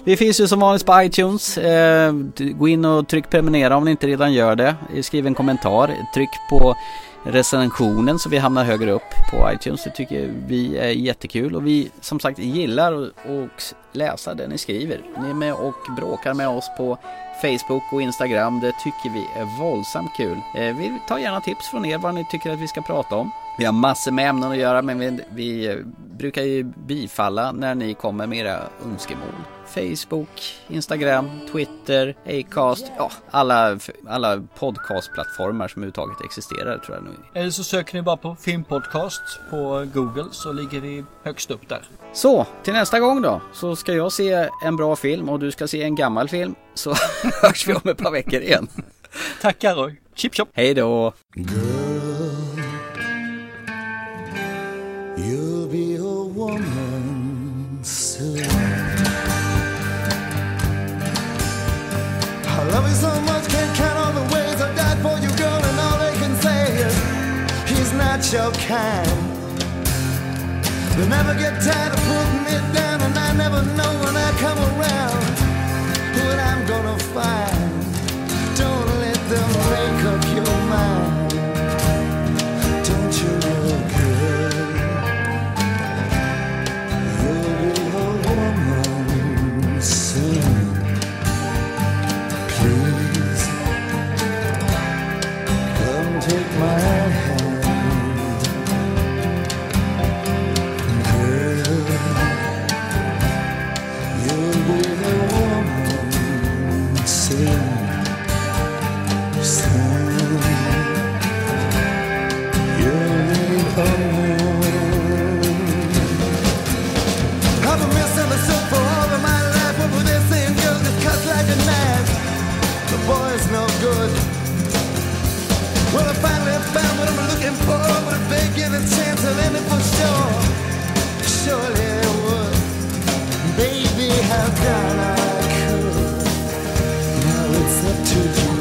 vi finns ju som vanligt på iTunes. Eh, gå in och tryck prenumerera om ni inte redan gör det. Eh, skriv en kommentar. Tryck på recensionen så vi hamnar högre upp på iTunes. Det tycker vi är jättekul och vi som sagt gillar att läsa det ni skriver. Ni är med och bråkar med oss på Facebook och Instagram. Det tycker vi är våldsamt kul. Eh, vi tar gärna tips från er vad ni tycker att vi ska prata om. Vi har massor med ämnen att göra men vi, vi eh, brukar ju bifalla när ni kommer med era önskemål. Facebook, Instagram, Twitter, Acast, ja alla, alla podcastplattformar som överhuvudtaget existerar tror jag nog. Eller så söker ni bara på filmpodcast på Google så ligger vi högst upp där. Så, till nästa gång då så ska jag se en bra film och du ska se en gammal film så hörs vi om ett par veckor igen. Tackar och chip chop! Hej då! You'll be a woman soon. I love you so much, can't count all the ways I died for you, girl, and all they can say is he's not your kind. They never get tired of putting me down, and I never know when I come around what I'm gonna find. And tinsel in it for sure. Surely would. Baby, how done I could. Now it's up to you.